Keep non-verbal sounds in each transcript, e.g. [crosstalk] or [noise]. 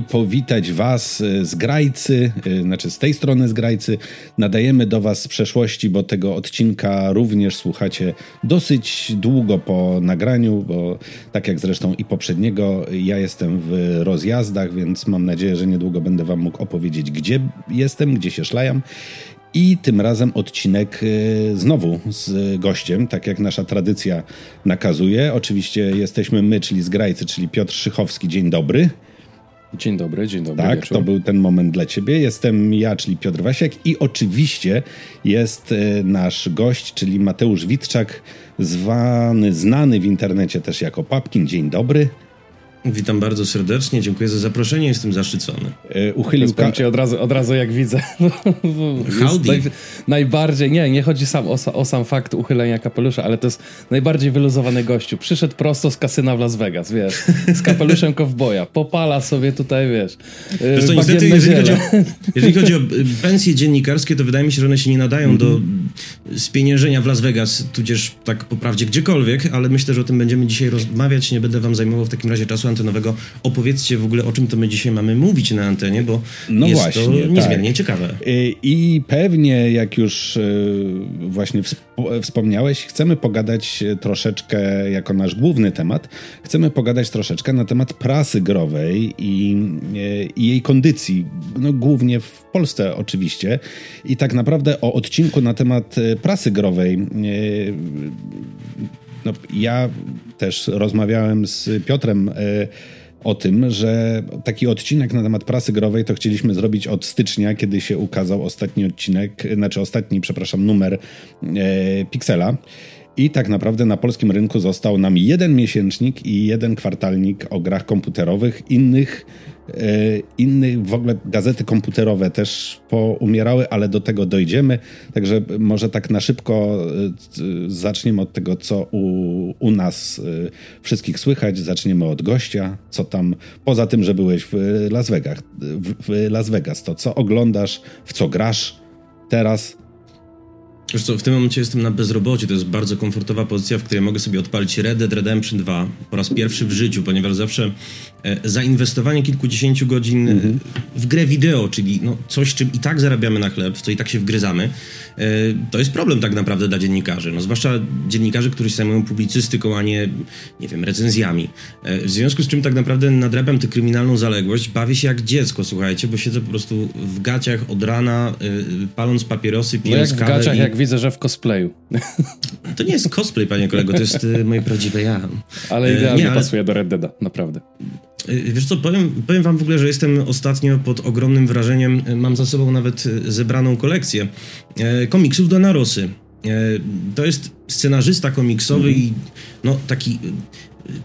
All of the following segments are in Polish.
mi powitać Was z Grajcy, znaczy z tej strony z Grajcy. Nadajemy do Was z przeszłości, bo tego odcinka również słuchacie dosyć długo po nagraniu, bo tak jak zresztą i poprzedniego, ja jestem w rozjazdach, więc mam nadzieję, że niedługo będę Wam mógł opowiedzieć, gdzie jestem, gdzie się szlajam. I tym razem odcinek znowu z gościem, tak jak nasza tradycja nakazuje. Oczywiście jesteśmy my, czyli z Grajcy, czyli Piotr Szychowski. Dzień dobry. Dzień dobry, dzień dobry. Tak, wieczór. to był ten moment dla ciebie. Jestem ja, czyli Piotr Wasiek i oczywiście jest nasz gość, czyli Mateusz Witczak, zwany, znany w internecie też jako Papkin. Dzień dobry. Witam bardzo serdecznie, dziękuję za zaproszenie, jestem zaszczycony. Uchylił ka- cię od razu, od razu jak widzę. [laughs] Howdy. Naj, najbardziej, nie, nie chodzi sam o, o, sam fakt uchylenia kapelusza, ale to jest najbardziej wyluzowany gościu. Przyszedł prosto z kasyna w Las Vegas, wiesz, z kapeluszem kowboja. Popala sobie tutaj, wiesz, Wiesz co, niestety, [laughs] jeżeli chodzi, o, jeżeli chodzi o pensje dziennikarskie, to wydaje mi się, że one się nie nadają mm-hmm. do spieniężenia w Las Vegas, tudzież tak po prawdzie gdziekolwiek, ale myślę, że o tym będziemy dzisiaj rozmawiać. Nie będę wam zajmował w takim razie czasu antenowego. Opowiedzcie w ogóle, o czym to my dzisiaj mamy mówić na antenie, bo no jest właśnie, to niezmiernie tak. ciekawe. I pewnie, jak już właśnie wspomniałeś, chcemy pogadać troszeczkę, jako nasz główny temat, chcemy pogadać troszeczkę na temat prasy growej i, i jej kondycji, no głównie w Polsce oczywiście. I tak naprawdę o odcinku na temat prasy growej no, ja też rozmawiałem z Piotrem y, o tym, że taki odcinek na temat prasy growej to chcieliśmy zrobić od stycznia, kiedy się ukazał ostatni odcinek, znaczy ostatni, przepraszam, numer y, Pixela. I tak naprawdę na polskim rynku został nam jeden miesięcznik i jeden kwartalnik o grach komputerowych. Innych, e, innych w ogóle gazety komputerowe też poumierały, ale do tego dojdziemy. Także może tak na szybko e, zaczniemy od tego, co u, u nas e, wszystkich słychać. Zaczniemy od gościa, co tam, poza tym, że byłeś w Las Vegas, w, w Las Vegas to co oglądasz, w co grasz? Teraz, Wiesz co, w tym momencie jestem na bezrobociu, to jest bardzo komfortowa pozycja, w której mogę sobie odpalić Red Dead Redemption 2 po raz pierwszy w życiu, ponieważ zawsze e, zainwestowanie kilkudziesięciu godzin mm-hmm. w grę wideo, czyli no, coś, czym i tak zarabiamy na chleb, w co i tak się wgryzamy, e, to jest problem tak naprawdę dla dziennikarzy, no, zwłaszcza dziennikarzy, którzy się zajmują publicystyką, a nie, nie wiem, recenzjami. E, w związku z czym tak naprawdę nadrabiam tę kryminalną zaległość, bawię się jak dziecko, słuchajcie, bo siedzę po prostu w gaciach od rana, paląc papierosy, pijąc no kawę. W gaciach, i... jak widzę, że w cosplayu. [laughs] To nie jest cosplay, panie kolego, to jest moje prawdziwe ja. Ale idealnie nie, ale... pasuje do Red Deada, naprawdę. Y, wiesz co, powiem, powiem wam w ogóle, że jestem ostatnio pod ogromnym wrażeniem, y, mam za sobą nawet zebraną kolekcję komiksów do Narosy. To jest scenarzysta komiksowy mm. i no, taki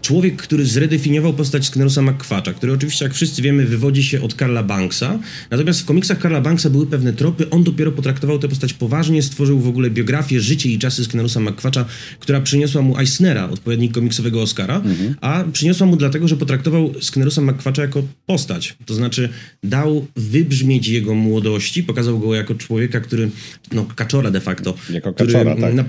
człowiek, który zredefiniował postać Sknerusa McQuacza, który oczywiście, jak wszyscy wiemy, wywodzi się od Karla Banksa. Natomiast w komiksach Karla Banksa były pewne tropy. On dopiero potraktował tę postać poważnie, stworzył w ogóle biografię, życie i czasy Sknerusa McQuacza, która przyniosła mu Eisnera, odpowiednik komiksowego Oscara, mhm. a przyniosła mu dlatego, że potraktował Sknerusa McQuacza jako postać. To znaczy dał wybrzmieć jego młodości, pokazał go jako człowieka, który, no, kaczora de facto. Jako kaczora, który, tak. Na,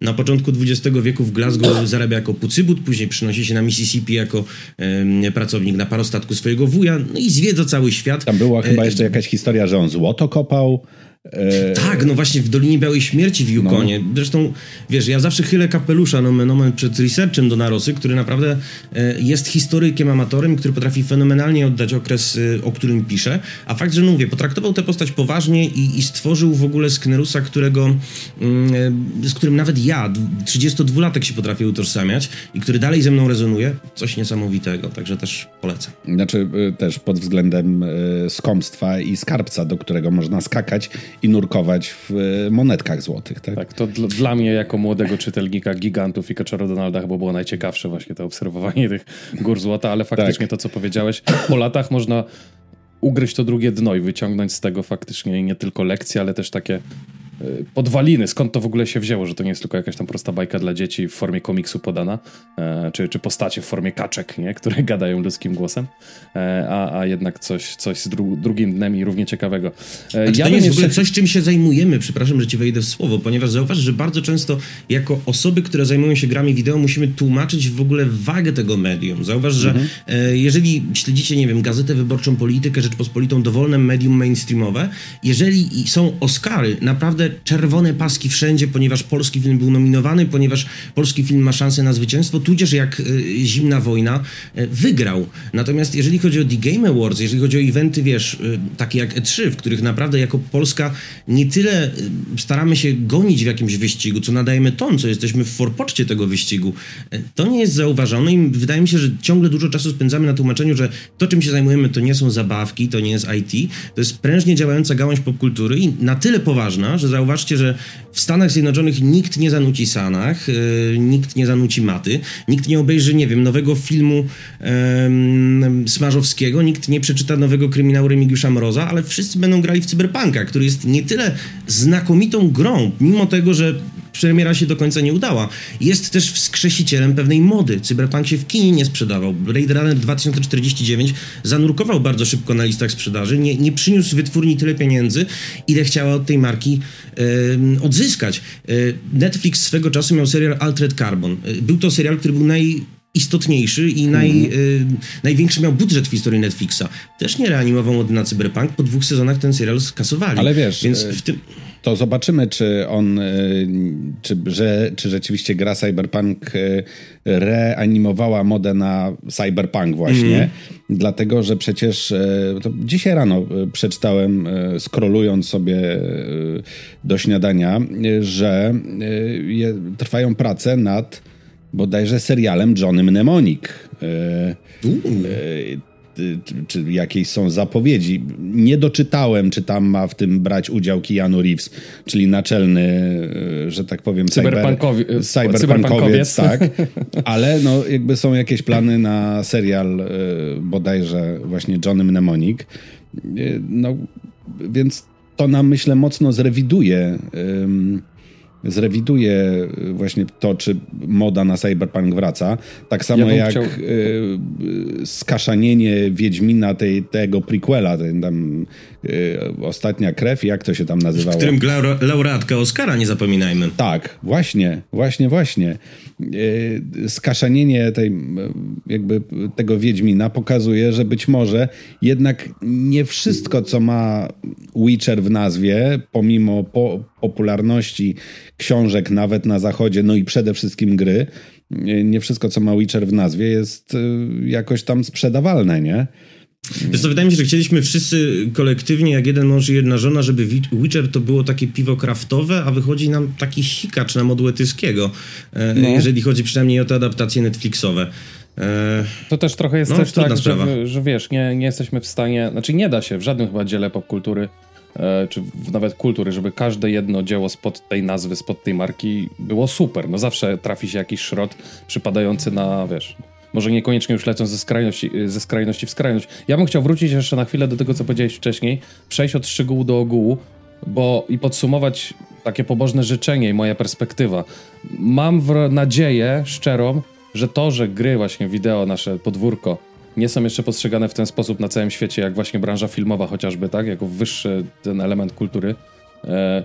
na początku XX wieku w Glasgow [coughs] zarabia jako pucybut, później przynosi się na Mississippi jako e, pracownik na parostatku swojego wuja, no i zwiedza cały świat. Tam była chyba jeszcze jakaś historia, że on złoto kopał. E... Tak, no właśnie w Dolinie Białej Śmierci w Yukonie. No. Zresztą, wiesz, ja zawsze chylę kapelusza nomen omen przed researchem do Narosy, który naprawdę e, jest historykiem, amatorem, który potrafi fenomenalnie oddać okres, e, o którym pisze. A fakt, że no mówię, potraktował tę postać poważnie i, i stworzył w ogóle Sknerusa, którego, mm, z którym nawet ja, 32-latek się potrafię utożsamiać i który dalej ze mną rezonuje, coś niesamowitego, także też polecam. Znaczy e, też pod względem skąpstwa i skarbca, do którego można skakać i nurkować w e, monetkach złotych. Tak, tak to dla, dla mnie jako młodego czytelnika Gigantów i Kaczora Donalda chyba było najciekawsze właśnie to obserwowanie tych gór złota, ale faktycznie tak. to, co powiedziałeś, po latach można ugryźć to drugie dno i wyciągnąć z tego faktycznie nie tylko lekcje, ale też takie podwaliny, skąd to w ogóle się wzięło, że to nie jest tylko jakaś tam prosta bajka dla dzieci w formie komiksu podana, e, czy, czy postacie w formie kaczek, nie? które [laughs] gadają ludzkim głosem, e, a, a jednak coś, coś z dru drugim dnem i równie ciekawego. E, ja to jest jeszcze... w ogóle coś, czym się zajmujemy, przepraszam, że ci wejdę w słowo, ponieważ zauważ, że bardzo często jako osoby, które zajmują się grami wideo, musimy tłumaczyć w ogóle wagę tego medium. Zauważ, że mhm. e, jeżeli śledzicie, nie wiem, Gazetę Wyborczą, Politykę, Rzeczpospolitą, dowolne medium mainstreamowe, jeżeli są Oscary, naprawdę czerwone paski wszędzie, ponieważ polski film był nominowany, ponieważ polski film ma szansę na zwycięstwo, tudzież jak y, Zimna Wojna y, wygrał. Natomiast jeżeli chodzi o The Game Awards, jeżeli chodzi o eventy, wiesz, y, takie jak E3, w których naprawdę jako Polska nie tyle staramy się gonić w jakimś wyścigu, co nadajemy ton, co jesteśmy w forpoczcie tego wyścigu, to nie jest zauważone i wydaje mi się, że ciągle dużo czasu spędzamy na tłumaczeniu, że to, czym się zajmujemy, to nie są zabawki, to nie jest IT, to jest prężnie działająca gałąź popkultury i na tyle poważna, że zauważcie, że w Stanach Zjednoczonych nikt nie zanuci Sanach, yy, nikt nie zanuci Maty, nikt nie obejrzy, nie wiem, nowego filmu yy, Smarzowskiego, nikt nie przeczyta nowego kryminału Remigiusza Mroza, ale wszyscy będą grali w Cyberpunka, który jest nie tyle znakomitą grą, mimo tego, że premiera się do końca nie udała. Jest też wskrzesicielem pewnej mody. Cyberpunk się w kinie nie sprzedawał. Blade Runner 2049 zanurkował bardzo szybko na listach sprzedaży, nie, nie przyniósł wytwórni tyle pieniędzy, ile chciała od tej marki e, odzyskać. E, Netflix swego czasu miał serial Altered Carbon. E, był to serial, który był naj istotniejszy i naj, mm. y, największy miał budżet w historii Netflixa. Też nie reanimował od na Cyberpunk. Po dwóch sezonach ten serial skasowali. Ale wiesz, Więc w tym to zobaczymy, czy on, e, czy, że, czy rzeczywiście gra Cyberpunk e, reanimowała modę na Cyberpunk właśnie, mm. dlatego, że przecież e, dzisiaj rano przeczytałem, skrolując sobie do śniadania, że trwają prace nad bodajże serialem Johnny Mnemonic. Y, czy jakieś są zapowiedzi. Nie doczytałem, czy tam ma w tym brać udział Keanu Reeves, czyli naczelny, y, że tak powiem, Cyberpunkowi cyber, cyberpunkowiec, tak. [laughs] Ale no, jakby są jakieś plany na serial y, bodajże właśnie Johnny Mnemonic. No, więc to nam, myślę, mocno zrewiduje zrewiduje y, właśnie to, czy moda na cyberpunk wraca. Tak samo ja jak chciał... y, skaszanienie Wiedźmina tej, tego prequela, ten tam y, Ostatnia Krew, jak to się tam nazywało? W którym laureatka Oscara, nie zapominajmy. Tak, właśnie, właśnie, właśnie. Y, skaszanienie tej, jakby tego Wiedźmina pokazuje, że być może jednak nie wszystko, co ma Witcher w nazwie, pomimo po popularności książek nawet na zachodzie, no i przede wszystkim gry, nie wszystko, co ma Witcher w nazwie, jest y, jakoś tam sprzedawalne, nie? Wiesz co, wydaje mi się, że chcieliśmy wszyscy kolektywnie, jak jeden mąż i jedna żona, żeby Witcher to było takie piwo kraftowe, a wychodzi nam taki sikacz na modłetyskiego, e, no. jeżeli chodzi przynajmniej o te adaptacje Netflixowe. E, to też trochę jest no, też tak, że, że, wiesz, nie, nie jesteśmy w stanie, znaczy nie da się w żadnym chyba dziele popkultury E, czy nawet kultury, żeby każde jedno dzieło spod tej nazwy, spod tej marki było super. No zawsze trafi się jakiś szrot przypadający na, wiesz, może niekoniecznie już lecąc ze skrajności, ze skrajności w skrajność. Ja bym chciał wrócić jeszcze na chwilę do tego, co powiedziałeś wcześniej, przejść od szczegółu do ogółu, bo i podsumować takie pobożne życzenie i moja perspektywa. Mam nadzieję szczerą, że to, że gry właśnie wideo, nasze podwórko, nie są jeszcze postrzegane w ten sposób na całym świecie, jak właśnie branża filmowa chociażby, tak? Jako wyższy ten element kultury. E,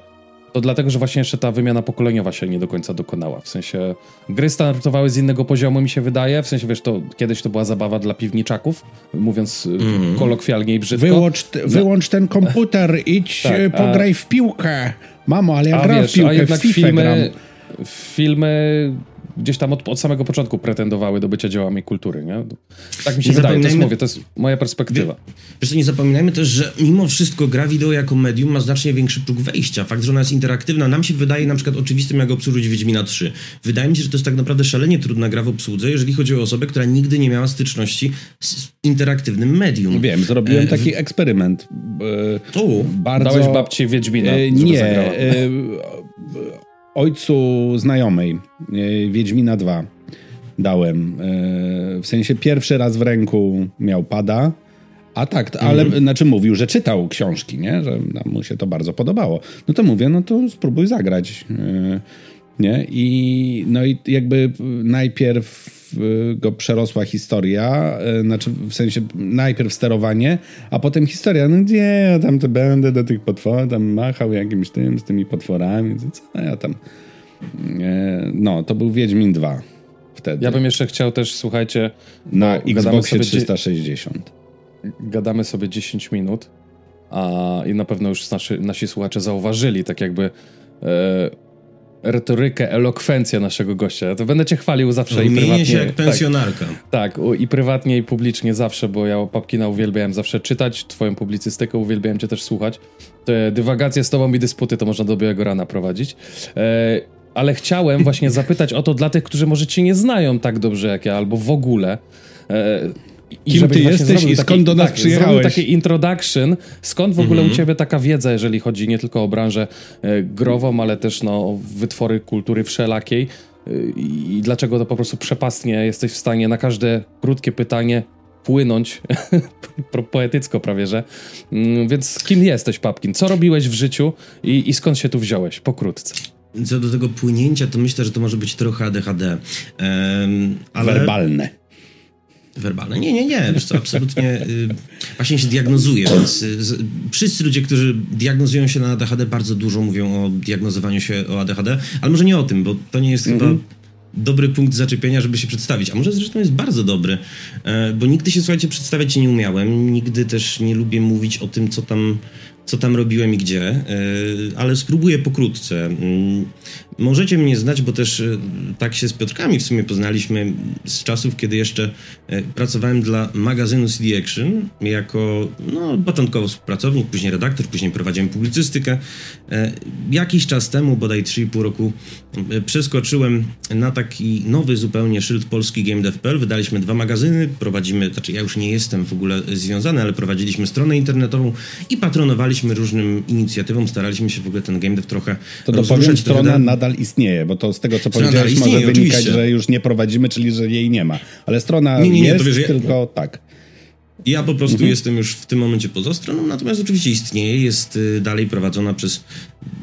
to dlatego, że właśnie jeszcze ta wymiana pokoleniowa się nie do końca dokonała. W sensie gry startowały z innego poziomu, mi się wydaje. W sensie, wiesz, to kiedyś to była zabawa dla piwniczaków, mówiąc mm. kolokwialnie i brzydko. Wyłącz, wyłącz ten komputer, [laughs] idź tak, pograj a... w piłkę. Mamo, ale ja gram w piłkę, a jednak w filmy, gram. filmy gdzieś tam od, od, samego początku pretendowały do bycia dziełami kultury, nie? Tak mi się nie wydaje, to jest, mówię, to jest moja perspektywa. Co, nie zapominajmy też, że mimo wszystko gra wideo jako medium ma znacznie większy próg wejścia. Fakt, że ona jest interaktywna, nam się wydaje na przykład oczywistym, jak obsłużyć Wiedźmina 3. Wydaje mi się, że to jest tak naprawdę szalenie trudna gra w obsłudze, jeżeli chodzi o osobę, która nigdy nie miała styczności z interaktywnym medium. Wiem, zrobiłem e, taki eksperyment. E, o, bardzo... Dałeś babci Wiedźmina, e, Nie, e, [laughs] ojcu znajomej, e, Wiedźmina 2 dałem. E, w sensie pierwszy raz w ręku miał pada, A tak, ale mhm. znaczy mówił, że czytał książki, nie? Że mu się to bardzo podobało. No to mówię, no to spróbuj zagrać. Yy, nie? I no i jakby najpierw go przerosła historia, yy, znaczy w sensie najpierw sterowanie, a potem historia. No gdzie ja tam to będę do tych potworów, tam machał jakimś tym, z tymi potworami, co ja tam... No, to był Wiedźmin 2 wtedy. Ja bym jeszcze chciał też, słuchajcie... Na Xboxie 360 gadamy sobie 10 minut a, i na pewno już nasi, nasi słuchacze zauważyli tak jakby e, retorykę, elokwencję naszego gościa. To będę cię chwalił zawsze i prywatnie. się jak pensjonarka. Tak, tak, i prywatnie i publicznie zawsze, bo ja Papkina uwielbiałem zawsze czytać, twoją publicystykę uwielbiałem cię też słuchać. Te dywagacje z tobą i dysputy to można do białego rana prowadzić. E, ale chciałem właśnie zapytać o to dla tych, którzy może cię nie znają tak dobrze jak ja, albo w ogóle. E, Kim ty jesteś i skąd taki, do nas tak, przyjechałeś? taki introduction. Skąd w ogóle -hmm. u ciebie taka wiedza, jeżeli chodzi nie tylko o branżę e, grową, ale też no, o wytwory kultury wszelakiej? E, I dlaczego to po prostu przepastnie jesteś w stanie na każde krótkie pytanie płynąć, [laughs] poetycko prawie, że. Mm, więc kim jesteś, Papkin? Co robiłeś w życiu i, i skąd się tu wziąłeś? Pokrótce. Co do tego płynięcia, to myślę, że to może być trochę ADHD. Um, ale... Werbalne. Werbalne. Nie, nie, nie. Wiesz co, absolutnie y, właśnie się diagnozuje, więc y, wszyscy ludzie, którzy diagnozują się na ADHD bardzo dużo mówią o diagnozowaniu się o ADHD, ale może nie o tym, bo to nie jest chyba mhm. dobry punkt zaczepienia, żeby się przedstawić. A może zresztą jest bardzo dobry, e, bo nigdy się, słuchajcie, przedstawiać nie umiałem. Nigdy też nie lubię mówić o tym, co tam co tam robiłem i gdzie, e, ale spróbuję pokrótce. Możecie mnie znać, bo też e, tak się z Piotrkami w sumie poznaliśmy z czasów, kiedy jeszcze e, pracowałem dla magazynu CD Action jako no, początkowo współpracownik, później redaktor, później prowadziłem publicystykę. Jakiś czas temu, bodaj 3,5 roku, przeskoczyłem na taki nowy zupełnie szyld polski GameDev.pl. Wydaliśmy dwa magazyny, prowadzimy, znaczy ja już nie jestem w ogóle związany, ale prowadziliśmy stronę internetową i patronowaliśmy różnym inicjatywom, staraliśmy się w ogóle ten game dev trochę To dopowiem, strona nadal istnieje, bo to z tego, co powiedziałeś, może wynikać, oczywiście. że już nie prowadzimy, czyli że jej nie ma. Ale strona nie, nie, nie, jest, wiesz, tylko ja... tak. Ja po prostu mhm. jestem już w tym momencie poza stroną, natomiast oczywiście istnieje, jest y, dalej prowadzona przez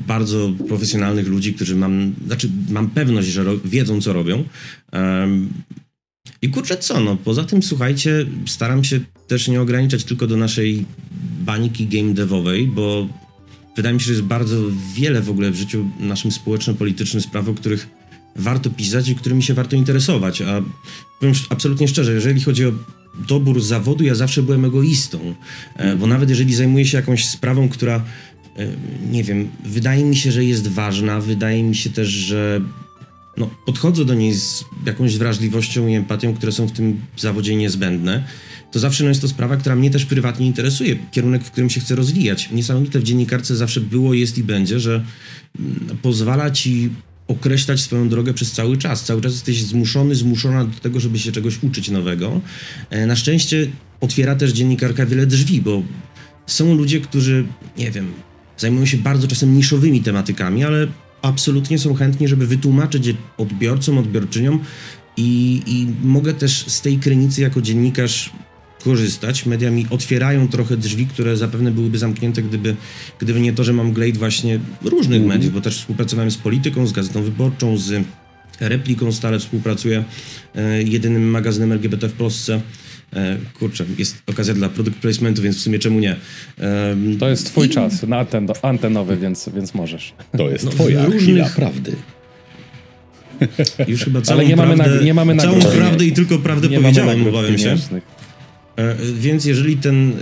bardzo profesjonalnych ludzi, którzy mam, znaczy mam pewność, że wiedzą, co robią. Um, i kurczę co, no poza tym słuchajcie, staram się też nie ograniczać tylko do naszej bańki game devowej, bo wydaje mi się, że jest bardzo wiele w ogóle w życiu naszym społeczno-politycznym spraw, o których warto pisać i którymi się warto interesować. A powiem absolutnie szczerze, jeżeli chodzi o dobór zawodu, ja zawsze byłem egoistą, e, bo nawet jeżeli zajmuję się jakąś sprawą, która e, nie wiem, wydaje mi się, że jest ważna, wydaje mi się też, że no, podchodzę do niej z jakąś wrażliwością i empatią, które są w tym zawodzie niezbędne, to zawsze no, jest to sprawa, która mnie też prywatnie interesuje, kierunek, w którym się chcę rozwijać. Niesamowite w dziennikarce zawsze było, jest i będzie, że mm, pozwala ci określać swoją drogę przez cały czas. Cały czas jesteś zmuszony, zmuszona do tego, żeby się czegoś uczyć nowego. E, na szczęście otwiera też dziennikarka wiele drzwi, bo są ludzie, którzy, nie wiem, zajmują się bardzo czasem niszowymi tematykami, ale absolutnie są chętni, żeby wytłumaczyć je odbiorcom, odbiorczyniom i, i mogę też z tej krynicy jako dziennikarz korzystać. Media mi otwierają trochę drzwi, które zapewne byłyby zamknięte, gdyby, gdyby nie to, że mam glejt właśnie różnych mm. mediów, bo też współpracowałem z Polityką, z Gazetą Wyborczą, z Repliką stale współpracuję, e, jedynym magazynem LGBT w Polsce. E, kurczę, jest okazja dla produkt placementu, więc w sumie czemu nie? E, to jest twój I... czas na anten antenowy, więc, więc możesz. To jest no, twoja różnych... chwila prawdy. Już chyba całą Ale nie prawdę, mamy, na, nie mamy całą prawdę i tylko prawdę nie powiedziałem, obawiam się. Więc jeżeli ten e,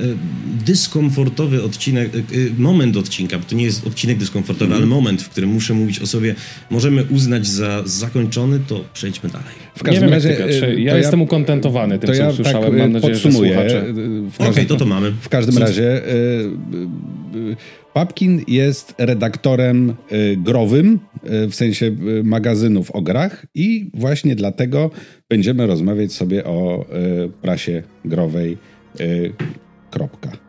dyskomfortowy odcinek, e, moment odcinka, bo to nie jest odcinek dyskomfortowy, mm. ale moment, w którym muszę mówić o sobie, możemy uznać za zakończony, to przejdźmy dalej. W każdym wiem, razie. ja, ja jestem ukontentowany tym, co ja usłyszałem. Tak Mam nadzieję, podsumuję. że Okej, okay, to to mamy. W każdym razie. Papkin jest redaktorem y, growym, y, w sensie y, magazynów o grach i właśnie dlatego będziemy rozmawiać sobie o prasie growej. Kropka.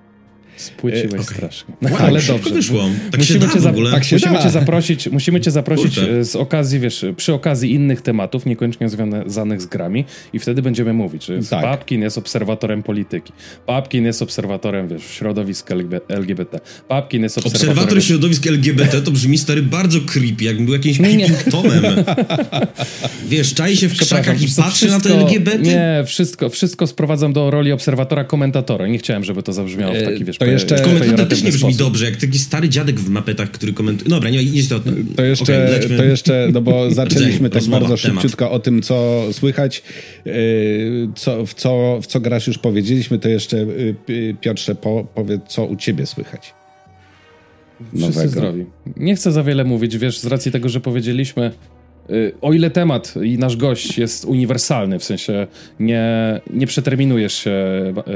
Spłyciłeś okay. strasznie. No, wow, ale dobrze. wyszło. Tak musimy się cię w ogóle. Tak się musimy, cię zaprosić, musimy cię zaprosić Kurde. z okazji, wiesz, przy okazji innych tematów, niekoniecznie związanych z grami i wtedy będziemy mówić, że tak. Papkin jest obserwatorem polityki. Papkin jest obserwatorem, wiesz, środowisk LGBT. Papkin jest obserwatorem... Obserwator środowisk LGBT to brzmi stary bardzo creepy, jakbym był jakimś Pippingtonem. [laughs] wiesz, czai się w krzakach i patrzy na to LGBT? Nie, wszystko, wszystko sprowadzam do roli obserwatora, komentatora. Nie chciałem, żeby to zabrzmiało w taki, wiesz, jeszcze... Komentator też nie brzmi sposób. dobrze, jak taki stary dziadek w mapetach, który komentuje... Dobra, nie, nie to... To jeszcze, okay, to jeszcze no bo [laughs] zaczęliśmy tak bardzo szybciutko o tym, co słychać, yy, co, w, co, w co grasz już powiedzieliśmy, to jeszcze yy, Piotrze po, powiedz, co u ciebie słychać. Wszyscy zdrowi. Nie chcę za wiele mówić, wiesz, z racji tego, że powiedzieliśmy, o ile temat i nasz gość jest uniwersalny, w sensie nie, nie przeterminujesz się,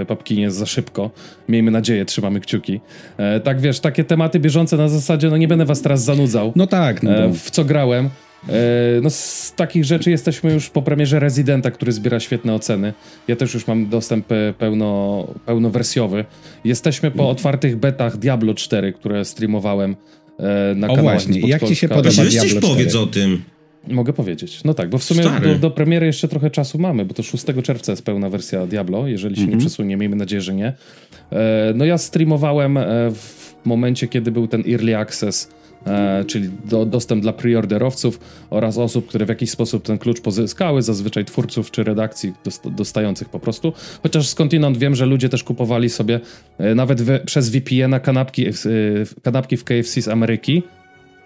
y, papkinie, za szybko, miejmy nadzieję, trzymamy kciuki. E, tak wiesz, takie tematy bieżące na zasadzie, no nie będę was teraz zanudzał. No tak. No e, w co grałem. E, no z takich rzeczy jesteśmy już po premierze Residenta, który zbiera świetne oceny. Ja też już mam dostęp pełno, pełnowersjowy. Jesteśmy po otwartych betach Diablo 4, które streamowałem e, na o kanale. O właśnie, jak ci się podoba Diablo 4? powiedz o tym. Mogę powiedzieć. No tak, bo w sumie do, do, premiery jeszcze trochę czasu mamy, bo to 6 czerwca jest pełna wersja Diablo, jeżeli się mm -hmm. nie mhm. przesunie, miejmy nadzieję, że nie. E, no ja streamowałem w momencie, kiedy był ten Early Access e, czyli do, dostęp dla preorderowców oraz osób, które w jakiś sposób ten klucz pozyskały, zazwyczaj twórców czy redakcji dostających po prostu. Chociaż skądinąd wiem, że ludzie też kupowali sobie e, nawet we, przez VPN-a kanapki, e, kanapki w KFC z Ameryki,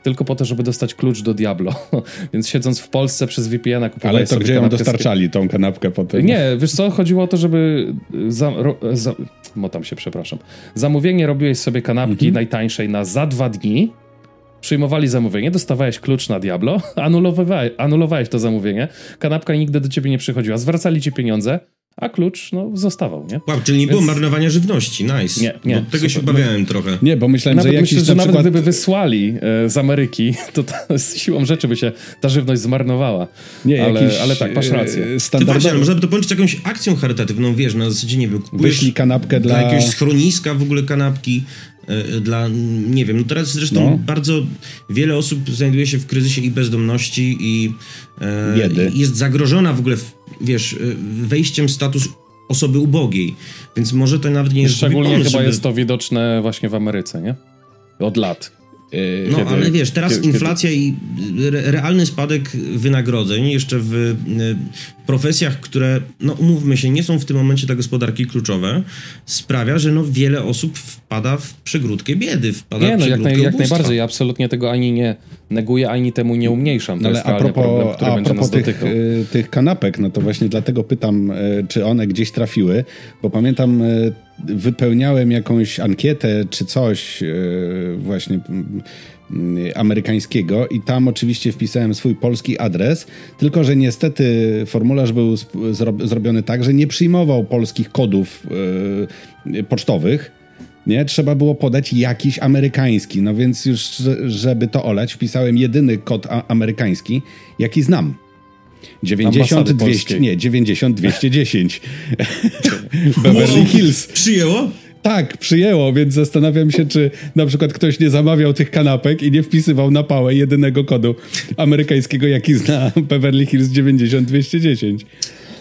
tylko po to, żeby dostać klucz do Diablo. [laughs] Więc siedząc w Polsce przez VPN-a kupowali Ale to gdzie ją dostarczali, tą kanapkę potem? Nie, wiesz co, chodziło o to, żeby za, ro, za, motam się, przepraszam. Zamówienie robiłeś sobie kanapki mhm. najtańszej na za dwa dni, przyjmowali zamówienie, dostawałeś klucz na Diablo, [laughs] anulowałeś, anulowałeś to zamówienie, kanapka nigdy do ciebie nie przychodziła, zwracali ci pieniądze, a klucz no, zostawał, nie? Wow, czyli nie Więc... było marnowania żywności, nice. Nie, nie. Bo tego super. się bawiałem trochę. Nie, bo myślałem, nawet że jakiś myślę, że nawet przykład... gdyby wysłali e, z Ameryki, [laughs] to, to z siłą rzeczy by się ta żywność zmarnowała. Nie, ale, jakiś, ale tak, masz rację. E, standardowy... Ty właśnie, można by to połączyć jakąś akcją charytatywną, wiesz, na zasadzie, nie wiem, Wyślij kanapkę dla... dla jakiegoś schroniska w ogóle kanapki, E, dla, nie wiem, no teraz zresztą no. bardzo wiele osób znajduje się w kryzysie i bezdomności i e, jest zagrożona w ogóle, wiesz, e, wejściem status osoby ubogiej, więc może to nawet nie jest Szczególnie pomysł, chyba żeby... jest to widoczne właśnie w Ameryce, nie? Od lat. Yy, no, kiedy, ale wiesz, teraz kiedy, inflacja kiedy... i realny spadek wynagrodzeń jeszcze w y, profesjach, które, no umówmy się, nie są w tym momencie dla gospodarki kluczowe, sprawia, że no wiele osób wpada w przegródkę biedy, wpada nie, w no, jak, naj, jak najbardziej, ja absolutnie tego ani nie neguję, ani temu nie umniejszam. To no, ale jest a propos, problem, który a będzie propos nas tych, y, tych kanapek, no to właśnie dlatego pytam, czy one gdzieś trafiły, bo pamiętam wypełniałem jakąś ankietę czy coś e, właśnie amerykańskiego i tam oczywiście wpisałem swój polski adres, tylko że niestety formularz był zrobiony tak, że nie przyjmował polskich kodów e, pocztowych. Nie, trzeba było podać jakiś amerykański. No więc już, żeby to olać, wpisałem jedyny kod amerykański, jaki znam. 90 200, nie, 90 210. [laughs] Beverly Hills. Przyjęło? Tak, przyjęło, więc zastanawiam się, czy na przykład ktoś nie zamawiał tych kanapek i nie wpisywał na pałę jedynego kodu amerykańskiego, jaki zna [laughs] Beverly Hills 90210.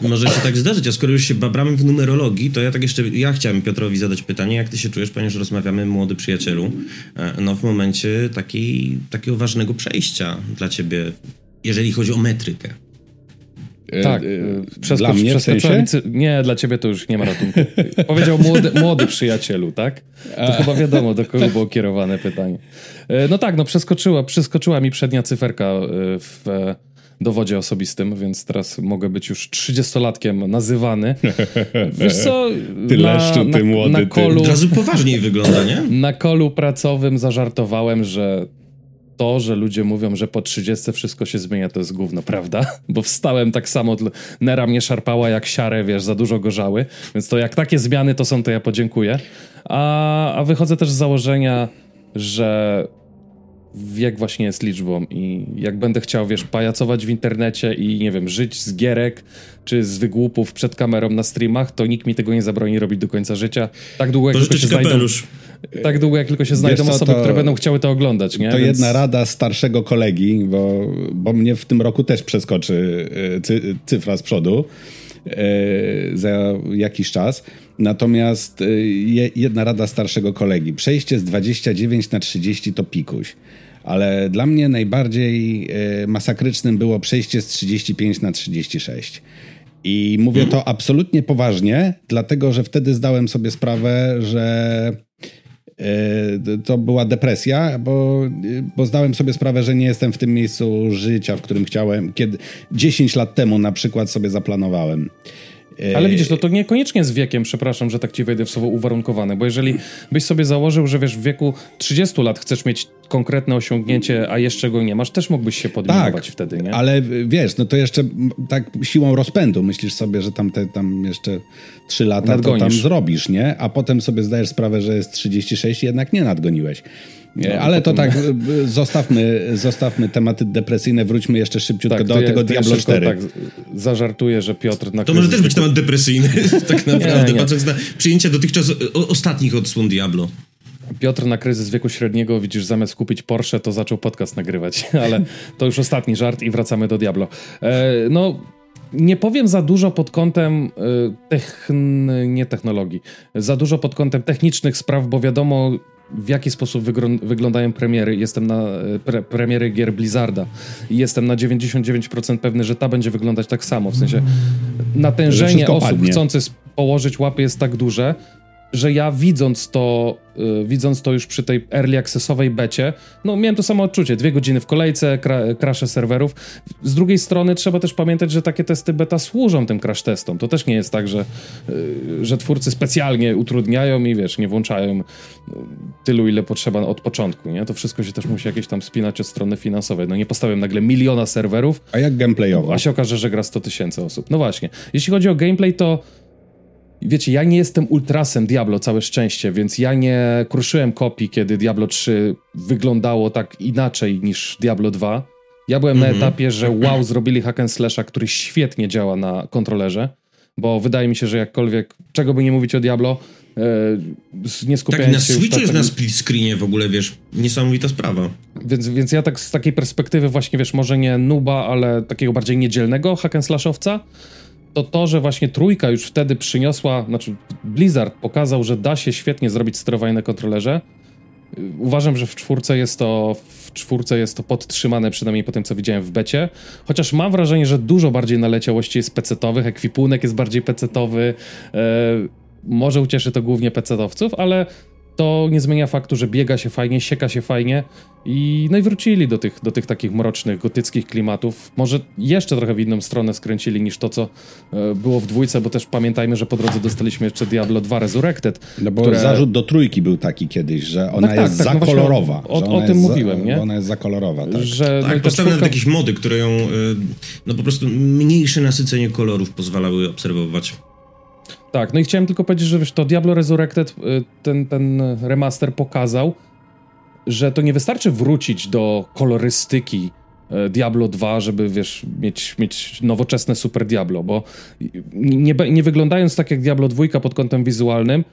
Może się tak zdarzyć, a skoro już się babramy w numerologii, to ja tak jeszcze, ja chciałem Piotrowi zadać pytanie, jak ty się czujesz, ponieważ rozmawiamy, młody przyjacielu, e, no w momencie takiej, takiego ważnego przejścia dla ciebie, jeżeli chodzi o metrykę. E, tak, e, przeskocz, dla mnie w sensie? Nie, dla ciebie to już nie ma ratunku. [laughs] Powiedział młody, młody przyjacielu, tak? To A. chyba wiadomo, do kogo było kierowane pytanie. E, no tak, no przeskoczyła, przeskoczyła mi przednia cyferka w dowodzie osobistym, więc teraz mogę być już 30-latkiem nazywany. [laughs] Wiesz co? Ty na, leszczu, ty młody, na kolu, ty. Od razu poważniej wygląda, nie? Na kolu pracowym zażartowałem, że to, że ludzie mówią, że po 30 wszystko się zmienia, to jest gówno, prawda? [laughs] Bo wstałem tak samo, nera mnie szarpała jak siarę, wiesz, za dużo gorzały, więc to jak takie zmiany to są, to ja podziękuję. A, a wychodzę też z założenia, że wiek właśnie jest liczbą i jak będę chciał, wiesz, pajacować w internecie i, nie wiem, żyć z gierek czy z wygłupów przed kamerą na streamach, to nikt mi tego nie zabroni robić do końca życia. Tak długo, jak tylko się znajdą... Tak długo, jak tylko się znajdą co, osoby, to, które będą chciały to oglądać, nie? To Więc... jedna rada starszego kolegi, bo, bo mnie w tym roku też przeskoczy cy, cyfra z przodu za jakiś czas. Natomiast jedna rada starszego kolegi. Przejście z 29 na 30 to pikuś ale dla mnie najbardziej e, masakrycznym było przejście z 35 na 36. I mówię to absolutnie poważnie, dlatego że wtedy zdałem sobie sprawę, że e, to była depresja, bo, bo zdałem sobie sprawę, że nie jestem w tym miejscu życia, w którym chciałem, kiedy 10 lat temu na przykład sobie zaplanowałem. Ale widzisz, to, to niekoniecznie z wiekiem, przepraszam, że tak ci wejdę w słowo uwarunkowane, bo jeżeli byś sobie założył, że wiesz, w wieku 30 lat chcesz mieć konkretne osiągnięcie, a jeszcze go nie masz, też mógłbyś się podejmować tak, wtedy, nie? ale wiesz, no to jeszcze tak siłą rozpędu myślisz sobie, że tam, te, tam jeszcze 3 lata Nadgonisz. to tam zrobisz, nie? A potem sobie zdajesz sprawę, że jest 36 i jednak nie nadgoniłeś. No, ale to tak, zostawmy, zostawmy tematy depresyjne, wróćmy jeszcze szybciutko tak, do tego ja, Diablo 4. Tak, zażartuję, że Piotr... Na to może też być temat depresyjny, [laughs] tak naprawdę, nie, nie. patrząc na przyjęcia dotychczas ostatnich odsłon Diablo. Piotr na kryzys wieku średniego, widzisz, zamiast kupić Porsche, to zaczął podcast nagrywać, [laughs] ale to już ostatni żart i wracamy do Diablo. E, no, nie powiem za dużo pod kątem e, techn... nie technologii, za dużo pod kątem technicznych spraw, bo wiadomo, w jaki sposób wyglądają premiery. Jestem na e, pre premiery gier Blizzarda i jestem na 99% pewny, że ta będzie wyglądać tak samo. W sensie natężenie osób padnie. chcących położyć łapy jest tak duże, że ja widząc to, yy, widząc to już przy tej early accessowej becie, no miałem to samo odczucie. Dwie godziny w kolejce, kra serwerów. Z drugiej strony trzeba też pamiętać, że takie testy beta służą tym crash testom. To też nie jest tak, że, yy, że twórcy specjalnie utrudniają i wiesz, nie włączają y, tylu, ile potrzeba od początku, nie? To wszystko się też musi jakieś tam spinać od strony finansowej. No nie postawiam nagle miliona serwerów. A jak gameplayowo? A się okaże, że gra 100 tysięcy osób. No właśnie. Jeśli chodzi o gameplay, to wiecie, ja nie jestem ultrasem Diablo, całe szczęście, więc ja nie kruszyłem kopii, kiedy Diablo 3 wyglądało tak inaczej niż Diablo 2. Ja byłem mm -hmm. na mhm. etapie, że [clears throat] wow, zrobili hack and slasha, który świetnie działa na kontrolerze, bo wydaje mi się, że jakkolwiek, czego by nie mówić o Diablo, e, nie skupiając tak, na Switchu jest tak, na split screenie w ogóle, wiesz, niesamowita sprawa. Więc, więc ja tak z takiej perspektywy właśnie, wiesz, może nie nuba, ale takiego bardziej niedzielnego hack and slashowca, to to, że właśnie trójka już wtedy przyniosła, znaczy Blizzard pokazał, że da się świetnie zrobić sterowanie na kontrolerze. Uważam, że w czwórce jest to w czwórce jest to podtrzymane, przynajmniej po tym, co widziałem w becie. Chociaż mam wrażenie, że dużo bardziej naleciałości jest pecetowych, ekwipunek jest bardziej pecetowy. E, może ucieszy to głównie pecetowców, ale to nie zmienia faktu, że biega się fajnie, sieka się fajnie i no i wrócili do tych, do tych takich mrocznych, gotyckich klimatów. Może jeszcze trochę w inną stronę skręcili niż to, co e, było w dwójce, bo też pamiętajmy, że po drodze dostaliśmy jeszcze Diablo 2 Resurrected. No bo które... zarzut do trójki był taki kiedyś, że ona tak, jest tak, tak, za kolorowa. O, o, o tym mówiłem, za, nie? Ona jest za kolorowa, tak. Że, tak, no postawione czwórka... jakieś mody, które ją, e, no po prostu mniejsze nasycenie kolorów pozwalały obserwować. Tak, no i chciałem tylko powiedzieć, że wiesz, to Diablo Resurrected, y, ten, ten remaster pokazał, że to nie wystarczy wrócić do kolorystyki y, Diablo 2, żeby wiesz, mieć, mieć nowoczesne Super Diablo, bo nie, nie wyglądając tak jak Diablo 2 pod kątem wizualnym,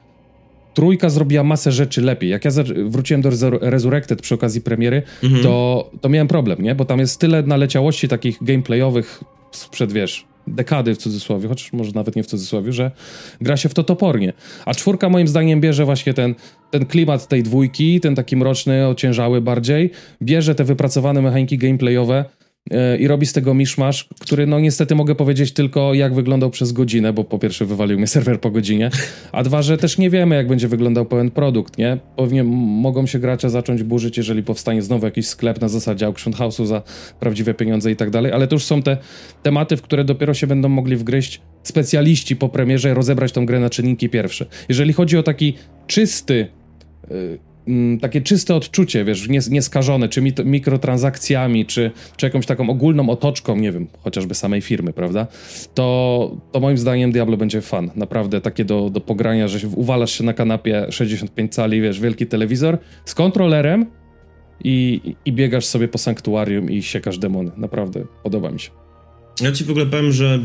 trójka zrobiła masę rzeczy lepiej. Jak ja wróciłem do Resurrected przy okazji premiery, mhm. to, to miałem problem, nie? Bo tam jest tyle naleciałości takich gameplayowych sprzed, wiesz, dekady w cudzysłowie, chociaż może nawet nie w cudzysłowie, że gra się w to topornie. A czwórka moim zdaniem bierze właśnie ten, ten klimat tej dwójki, ten taki mroczny, ociężały bardziej, bierze te wypracowane mechaniki gameplayowe, i robi z tego miszmasz, który no niestety mogę powiedzieć tylko jak wyglądał przez godzinę, bo po pierwsze wywalił mnie [laughs] serwer po godzinie, a dwa, że też nie wiemy jak będzie wyglądał pełen produkt, nie? Pewnie mogą się gracze zacząć burzyć, jeżeli powstanie znowu jakiś sklep na zasadzie auction house'u za prawdziwe pieniądze i tak dalej, ale to już są te tematy, w które dopiero się będą mogli wgryźć specjaliści po premierze, rozebrać tą grę na czynniki pierwsze. Jeżeli chodzi o taki czysty yy, Mm, takie czyste odczucie, wiesz, nieskażone, czy mikrotransakcjami, czy, czy jakąś taką ogólną otoczką, nie wiem, chociażby samej firmy, prawda? To, to moim zdaniem Diablo będzie fan. Naprawdę takie do, do pogrania, że uwalasz się na kanapie 65 cali, wiesz, wielki telewizor z kontrolerem i, i biegasz sobie po sanktuarium i siekasz demony. Naprawdę, podoba mi się. Ja ci w ogóle powiem, że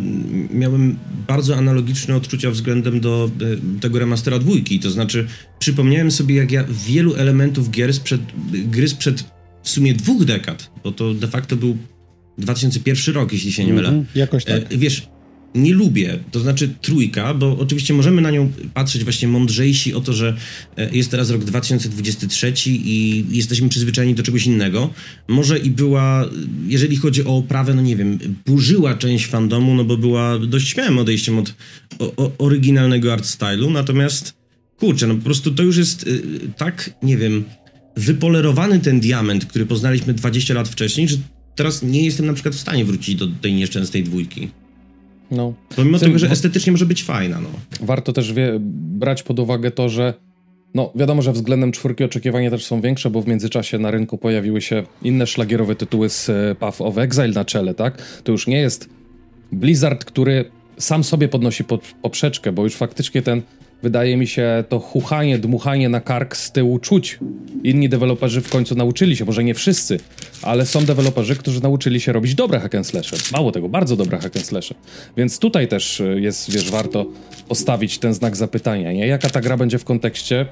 miałem bardzo analogiczne odczucia względem do e, tego remastera dwójki. To znaczy, przypomniałem sobie, jak ja wielu elementów gier sprzed, gry sprzed w sumie dwóch dekad, bo to de facto był 2001 rok, jeśli się nie mylę. Mm jakoś tak. E, wiesz, nie lubię, to znaczy trójka, bo oczywiście możemy na nią patrzeć właśnie mądrzejsi o to, że e, jest teraz rok 2023 i jesteśmy przyzwyczajeni do czegoś innego. Może i była, jeżeli chodzi o oprawę, no nie wiem, burzyła część fandomu, no bo była dość śmiałym odejściem od o, oryginalnego art stylu, natomiast kurczę, no po prostu to już jest y, tak, nie wiem, wypolerowany ten diament, który poznaliśmy 20 lat wcześniej, że teraz nie jestem na przykład w stanie wrócić do tej nieszczęsnej dwójki. No. Pomimo tego, że estetycznie może być fajna. No. Warto też wie, brać pod uwagę to, że no wiadomo, że względem czwórki oczekiwania też są większe, bo w międzyczasie na rynku pojawiły się inne szlagierowe tytuły z e, Path of Exile na czele, tak? To już nie jest Blizzard, który sam sobie podnosi pod, poprzeczkę, bo już faktycznie ten wydaje mi się, to chuchanie, dmuchanie na kark z tyłu czuć. Inni deweloperzy w końcu nauczyli się, może nie wszyscy, ale są deweloperzy, którzy nauczyli się robić dobre hack and. Mało tego, bardzo dobre hack and. Więc tutaj też y, jest, wiesz, warto postawić ten znak zapytania, nie? Jaka ta gra będzie w kontekście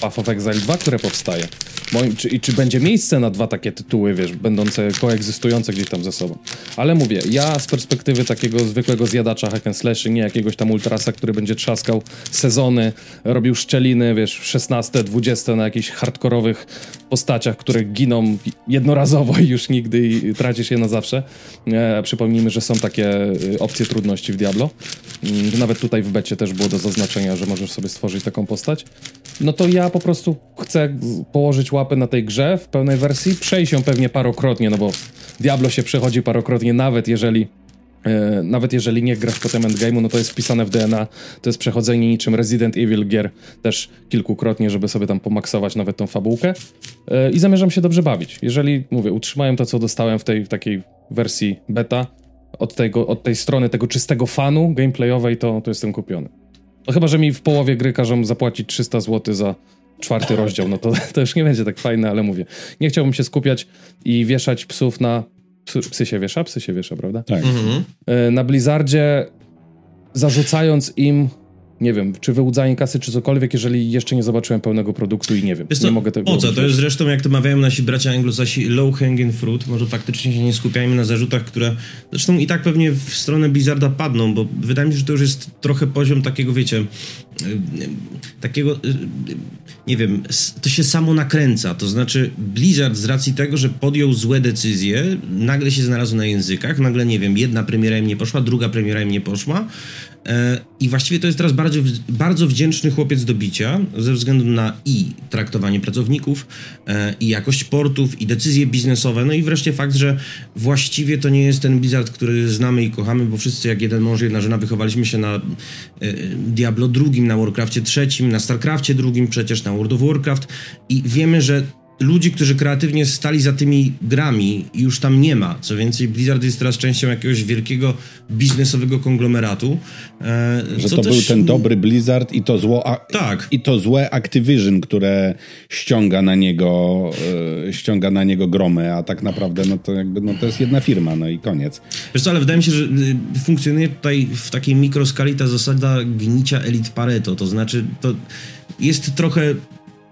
Path of Exile 2, które powstaje. Moim, czy, I czy będzie miejsce na dwa takie tytuły, wiesz, będące koegzystujące gdzieś tam ze sobą. Ale mówię, ja z perspektywy takiego zwykłego zjadacza hack and slashy, nie jakiegoś tam ultrasa, który będzie trzaskał sezony, robił szczeliny, wiesz, 16, 20 na jakichś hardkorowych postaciach, które giną jednorazowo i już nigdy i tracisz je na zawsze. E, przypomnijmy, że są takie y, opcje trudności w Diablo. Mm, nawet tutaj w becie też było do zaznaczenia, że możesz sobie stworzyć taką postać. No to ja po prostu chcę położyć łapę na tej grze w pełnej wersji, przejść ją pewnie parokrotnie, no bo Diablo się przechodzi parokrotnie, nawet jeżeli e, nawet jeżeli nie grasz potem endgame'u, no to jest wpisane w DNA, to jest przechodzenie niczym Resident Evil gier też kilkukrotnie, żeby sobie tam pomaksować nawet tą fabułkę e, i zamierzam się dobrze bawić. Jeżeli, mówię, utrzymałem to, co dostałem w tej takiej wersji beta, od, tego, od tej strony tego czystego fanu gameplayowej, to, to jestem kupiony. No chyba, że mi w połowie gry każą zapłacić 300 zł za czwarty rozdział, no to, [laughs] to już nie będzie tak fajne, ale mówię. Nie chciałbym się skupiać i wieszać psów na... Psy się wiesza? Psy się wiesza, prawda? Tak. Mhm. E, na Blizzardzie zarzucając im nie wiem, czy wyłudzanie kasy, czy cokolwiek, jeżeli jeszcze nie zobaczyłem pełnego produktu i nie wiem, Wiesz nie mogę tego Po co? To jest zresztą, jak to mawiają nasi bracia anglosasi, low hanging fruit. Może faktycznie się nie skupiajmy na zarzutach, które zresztą i tak pewnie w stronę Blizzarda padną, bo wydaje mi się, że to już jest trochę poziom takiego, wiecie, takiego, nie wiem, to się samo nakręca. To znaczy, Blizzard z racji tego, że podjął złe decyzje, nagle się znalazł na językach, nagle, nie wiem, jedna premiera im nie poszła, druga premiera im nie poszła. E, I właściwie to jest teraz bardzo, bardzo wdzięczny chłopiec do bicia ze względu na i traktowanie pracowników, e, i jakość portów, i decyzje biznesowe, no i wreszcie fakt, że właściwie to nie jest ten Blizzard, który znamy i kochamy, bo wszyscy jak jeden mąż, jedna żena wychowaliśmy się na e, Diablo II, na Warcraftie III, na Starcraftie II, przecież na World of Warcraft. I wiemy, że ludzi, którzy kreatywnie stali za tymi grami, już tam nie ma. Co więcej, Blizzard jest teraz częścią jakiegoś wielkiego biznesowego konglomeratu. E, Że to też... był ten dobry Blizzard i to, zło, a, tak. i to złe Activision, które ściąga na niego e, ściąga na niego gromy, a tak naprawdę no to jakby no to jest jedna firma, no i koniec. Wiesz co, ale wydaje mi się, że y, funkcjonuje tutaj w takiej mikroskali ta zasada gnicia elit Pareto, to znaczy to jest trochę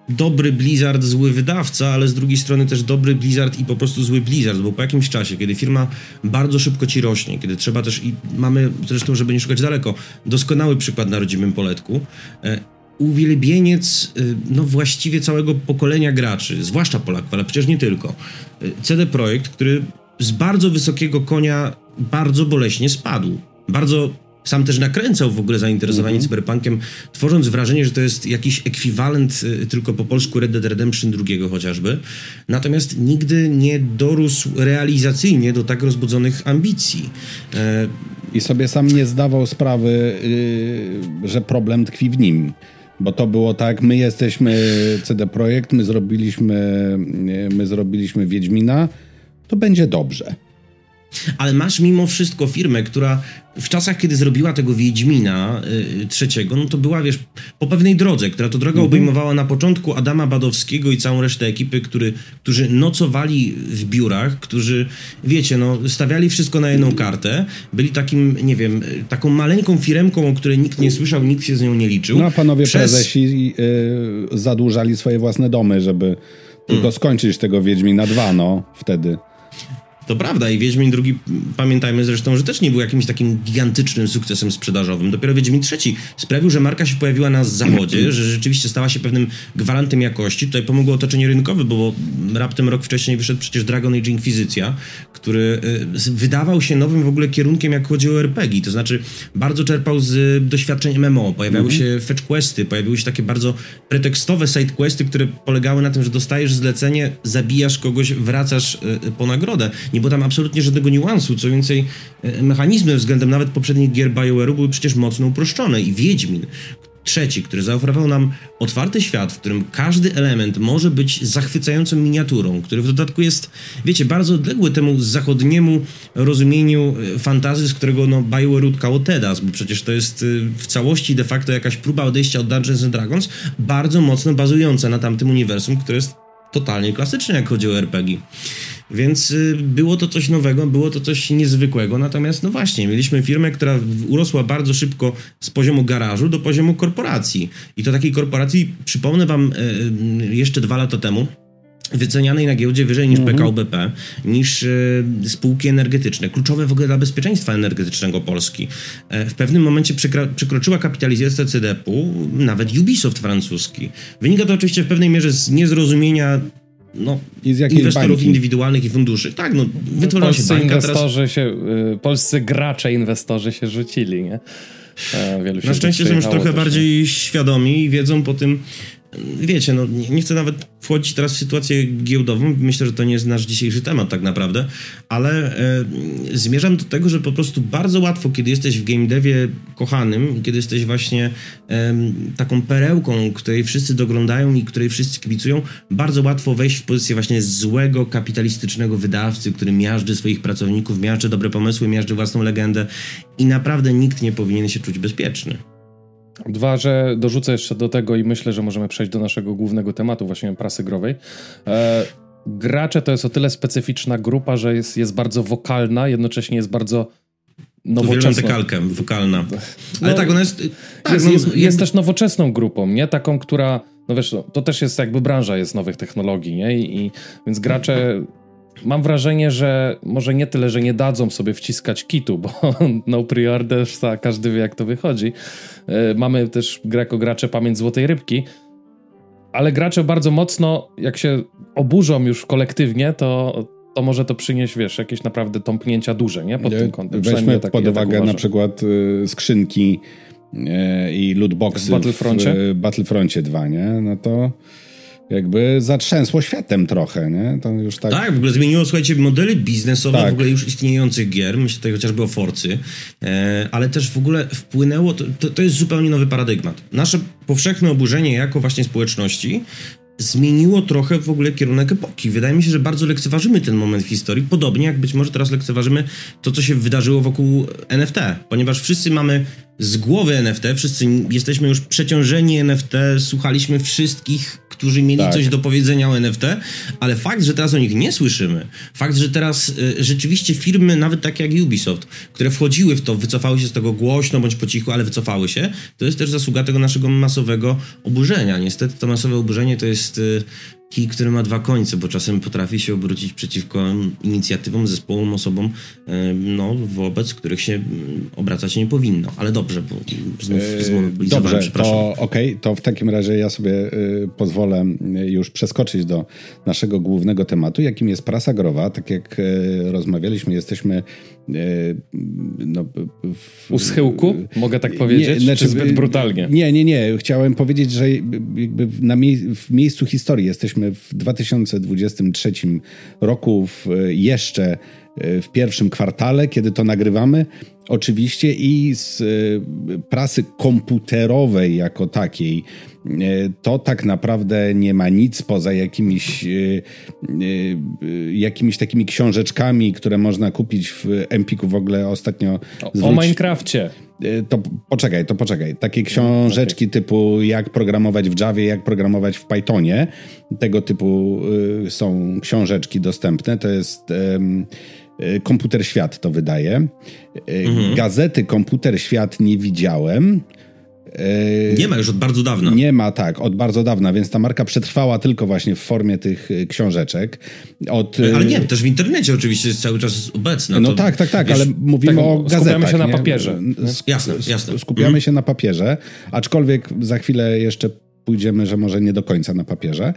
dobry Blizzard, zły wydawca, ale z drugiej strony też dobry Blizzard i po prostu zły Blizzard, bo po jakimś czasie, kiedy firma bardzo szybko ci rośnie, kiedy trzeba też i mamy zresztą, żeby nie szukać daleko, doskonały przykład na rodzimym poletku, e, uwielbieniec e, no właściwie całego pokolenia graczy, zwłaszcza Polaków, ale przecież nie tylko. E, CD Projekt, który z bardzo wysokiego konia bardzo boleśnie spadł. Bardzo sam też nakręcał w ogóle zainteresowanie mm -hmm. cyberpunkiem, tworząc wrażenie, że to jest jakiś ekwiwalent y, tylko po polsku Red Dead Redemption II chociażby. Natomiast nigdy nie dorósł realizacyjnie do tak rozbudzonych ambicji. E... I sobie sam nie zdawał sprawy, yy, że problem tkwi w nim. Bo to było tak, my jesteśmy CD Projekt, my zrobiliśmy, my zrobiliśmy Wiedźmina, to będzie dobrze. Ale masz mimo wszystko firmę, która w czasach, kiedy zrobiła tego Wiedźmina y, trzeciego, no to była, wiesz, po pewnej drodze, która to droga mhm. obejmowała na początku Adama Badowskiego i całą resztę ekipy, który, którzy nocowali w biurach, którzy, wiecie, no, stawiali wszystko na jedną kartę, byli takim, nie wiem, taką maleńką firemką, o której nikt nie słyszał, nikt się z nią nie liczył. No a panowie Przez... prezesi y, zadłużali swoje własne domy, żeby tylko hmm. skończyć tego Wiedźmina 2, no, wtedy. To prawda i Wiedźmin drugi, pamiętajmy zresztą, że też nie był jakimś takim gigantycznym sukcesem sprzedażowym. Dopiero Wiedźmin trzeci sprawił, że marka się pojawiła na zachodzie, [clears throat] że rzeczywiście stała się pewnym gwarantem jakości. Tutaj pomogło otoczenie rynkowe, bo raptem rok wcześniej wyszedł przecież Dragon Age Inquisicja, który y, wydawał się nowym w ogóle kierunkiem, jak chodzi o RPG. To znaczy bardzo czerpał z doświadczeń MMO. Pojawiały mhm. się fetch questy, pojawiły się takie bardzo pretekstowe side questy, które polegały na tym, że dostajesz zlecenie, zabijasz kogoś, wracasz y, po nagrodę nie było tam absolutnie żadnego niuansu. Co więcej, e, mechanizmy względem nawet poprzednich gier BioWare'u były przecież mocno uproszczone i Wiedźmin, trzeci, który zaoferował nam otwarty świat, w którym każdy element może być zachwycającą miniaturą, który w dodatku jest, wiecie, bardzo odległy temu zachodniemu rozumieniu e, fantazy, z którego no, BioWare utkało Tedas, bo przecież to jest e, w całości de facto jakaś próba odejścia od Dungeons and Dragons, bardzo mocno bazująca na tamtym uniwersum, które jest totalnie klasyczne, jak chodzi o RPG. Więc y, było to coś nowego, było to coś niezwykłego. Natomiast, no właśnie, mieliśmy firmę, która urosła bardzo szybko z poziomu garażu do poziomu korporacji. I to takiej korporacji, przypomnę Wam y, jeszcze dwa lata temu, wycenianej na giełdzie wyżej niż mhm. PKO BP, niż y, spółki energetyczne, kluczowe w ogóle dla bezpieczeństwa energetycznego Polski. E, w pewnym momencie przekroczyła kapitalizację CDP-u nawet Ubisoft francuski. Wynika to oczywiście w pewnej mierze z niezrozumienia no, inwestorów bańki. indywidualnych i funduszy. Tak, no, wytworzyła się bańka, inwestorzy teraz... się, y, polscy gracze, inwestorzy się rzucili, nie? E, wielu Na szczęście są już trochę bardziej świadomi i wiedzą po tym, wiecie, no nie, nie, chcę nawet wchodzić teraz w sytuację giełdową, myślę, że to nie jest nasz dzisiejszy temat tak naprawdę, ale e, zmierzam do tego, że po prostu bardzo łatwo, kiedy jesteś w game devie kochanym, kiedy jesteś właśnie e, taką perełką, której wszyscy doglądają i której wszyscy kibicują, bardzo łatwo wejść w pozycję właśnie złego, kapitalistycznego wydawcy, który miażdży swoich pracowników, miażdży dobre pomysły, miażdży własną legendę i naprawdę nikt nie powinien się czuć bezpieczny. Dwa, że dorzucę jeszcze do tego i myślę, że możemy przejść do naszego głównego tematu, właśnie prasy growej. E, gracze to jest o tyle specyficzna grupa, że jest, jest bardzo wokalna, jednocześnie jest bardzo nowoczesna. Tu kalkę, wokalna. Ale no, tak, ona jest... Tak, jest, no, jest, jest, też nowoczesną grupą, nie? Taką, która... No wiesz, to też jest jakby branża jest nowych technologii, nie? I, i więc gracze mam wrażenie, że może nie tyle, że nie dadzą sobie wciskać kitu, bo [laughs] no pre-orders, a każdy wie jak to wychodzi. E, mamy też greko gracze pamięć złotej rybki, ale gracze bardzo mocno, jak się oburzą już kolektywnie, to, to może to przynieść, wiesz, jakieś naprawdę tąpnięcia duże, nie? Pod tym kątem. Weźmy tak, pod uwagę tak na przykład y, skrzynki y, i lootboxy w Battlefroncie? w Battlefroncie 2, nie? No to jakby zatrzęsło światem trochę, nie? To już tak... tak, w ogóle zmieniło, słuchajcie, modele biznesowe tak. w ogóle już istniejących gier, myślę tutaj chociażby o Forcy, e, ale też w ogóle wpłynęło, to, to, to jest zupełnie nowy paradygmat. Nasze powszechne oburzenie jako właśnie społeczności zmieniło trochę w ogóle kierunek epoki. Wydaje mi się, że bardzo lekceważymy ten moment w historii, podobnie jak być może teraz lekceważymy to, co się wydarzyło wokół NFT, ponieważ wszyscy mamy z głowy NFT, wszyscy jesteśmy już przeciążeni NFT, słuchaliśmy wszystkich, którzy mieli tak. coś do powiedzenia o NFT, ale fakt, że teraz o nich nie słyszymy, fakt, że teraz y, rzeczywiście firmy, nawet takie jak Ubisoft, które wchodziły w to, wycofały się z tego głośno bądź po cichu, ale wycofały się, to jest też zasługa tego naszego masowego oburzenia. Niestety to masowe oburzenie to jest y, kij, który ma dwa końce, bo czasem potrafi się obrócić przeciwko inicjatywom, zespołom, osobom, no, wobec których się obracać nie powinno. Ale dobrze, bo znów yy, Dobrze, to okej, okay, to w takim razie ja sobie y, pozwolę y, już przeskoczyć do naszego głównego tematu, jakim jest prasa growa. Tak jak y, rozmawialiśmy, jesteśmy no, w, U schyłku? Mogę tak powiedzieć? Nie, znaczy, czy zbyt brutalnie? Nie, nie, nie. Chciałem powiedzieć, że jakby na mie w miejscu historii jesteśmy w 2023 roku w jeszcze w pierwszym kwartale, kiedy to nagrywamy. Oczywiście i z prasy komputerowej jako takiej to tak naprawdę nie ma nic poza jakimiś, jakimiś takimi książeczkami, które można kupić w Empiku w ogóle ostatnio. O, zwróć... o Minecrafcie. E, to poczekaj, to poczekaj. Takie książeczki typu jak programować w Javie, jak programować w Pythonie. Tego typu y, są książeczki dostępne. To jest y, Komputer Świat to wydaje. Y, mhm. Gazety Komputer Świat nie widziałem. Yy, nie ma już od bardzo dawna. Nie ma, tak, od bardzo dawna, więc ta marka przetrwała tylko właśnie w formie tych y, książeczek. Od, ale nie, też w internecie oczywiście jest cały czas obecna. No to, tak, tak, tak, wiesz, ale mówimy tak, o gazetach. Skupiamy się na papierze. Jasne, jasne. Skupiamy mhm. się na papierze, aczkolwiek za chwilę jeszcze pójdziemy, że może nie do końca na papierze.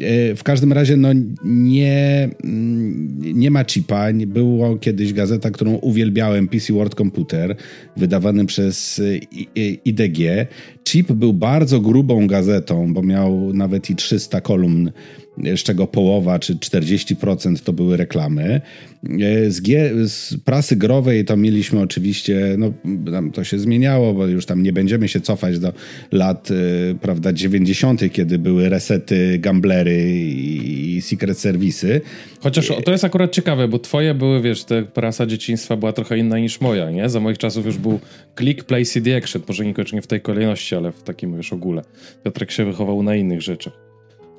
E, w każdym razie no, nie, mm, nie ma chipa. Było kiedyś gazeta, którą uwielbiałem, PC World Computer, wydawany przez IDG. Chip był bardzo grubą gazetą, bo miał nawet i 300 kolumn z czego połowa czy 40% to były reklamy. E, z, G, z prasy growej to mieliśmy oczywiście, no to się zmieniało, bo już tam nie będziemy się cofać do lat, e, prawda, 90., kiedy były resety, gamblery i secret serwisy. Chociaż to jest akurat ciekawe, bo twoje były, wiesz, te prasa dzieciństwa była trochę inna niż moja, nie? Za moich czasów już był click, play, CD action, może niekoniecznie w tej kolejności, ale w takim już ogóle. Piotrek się wychował na innych rzeczach.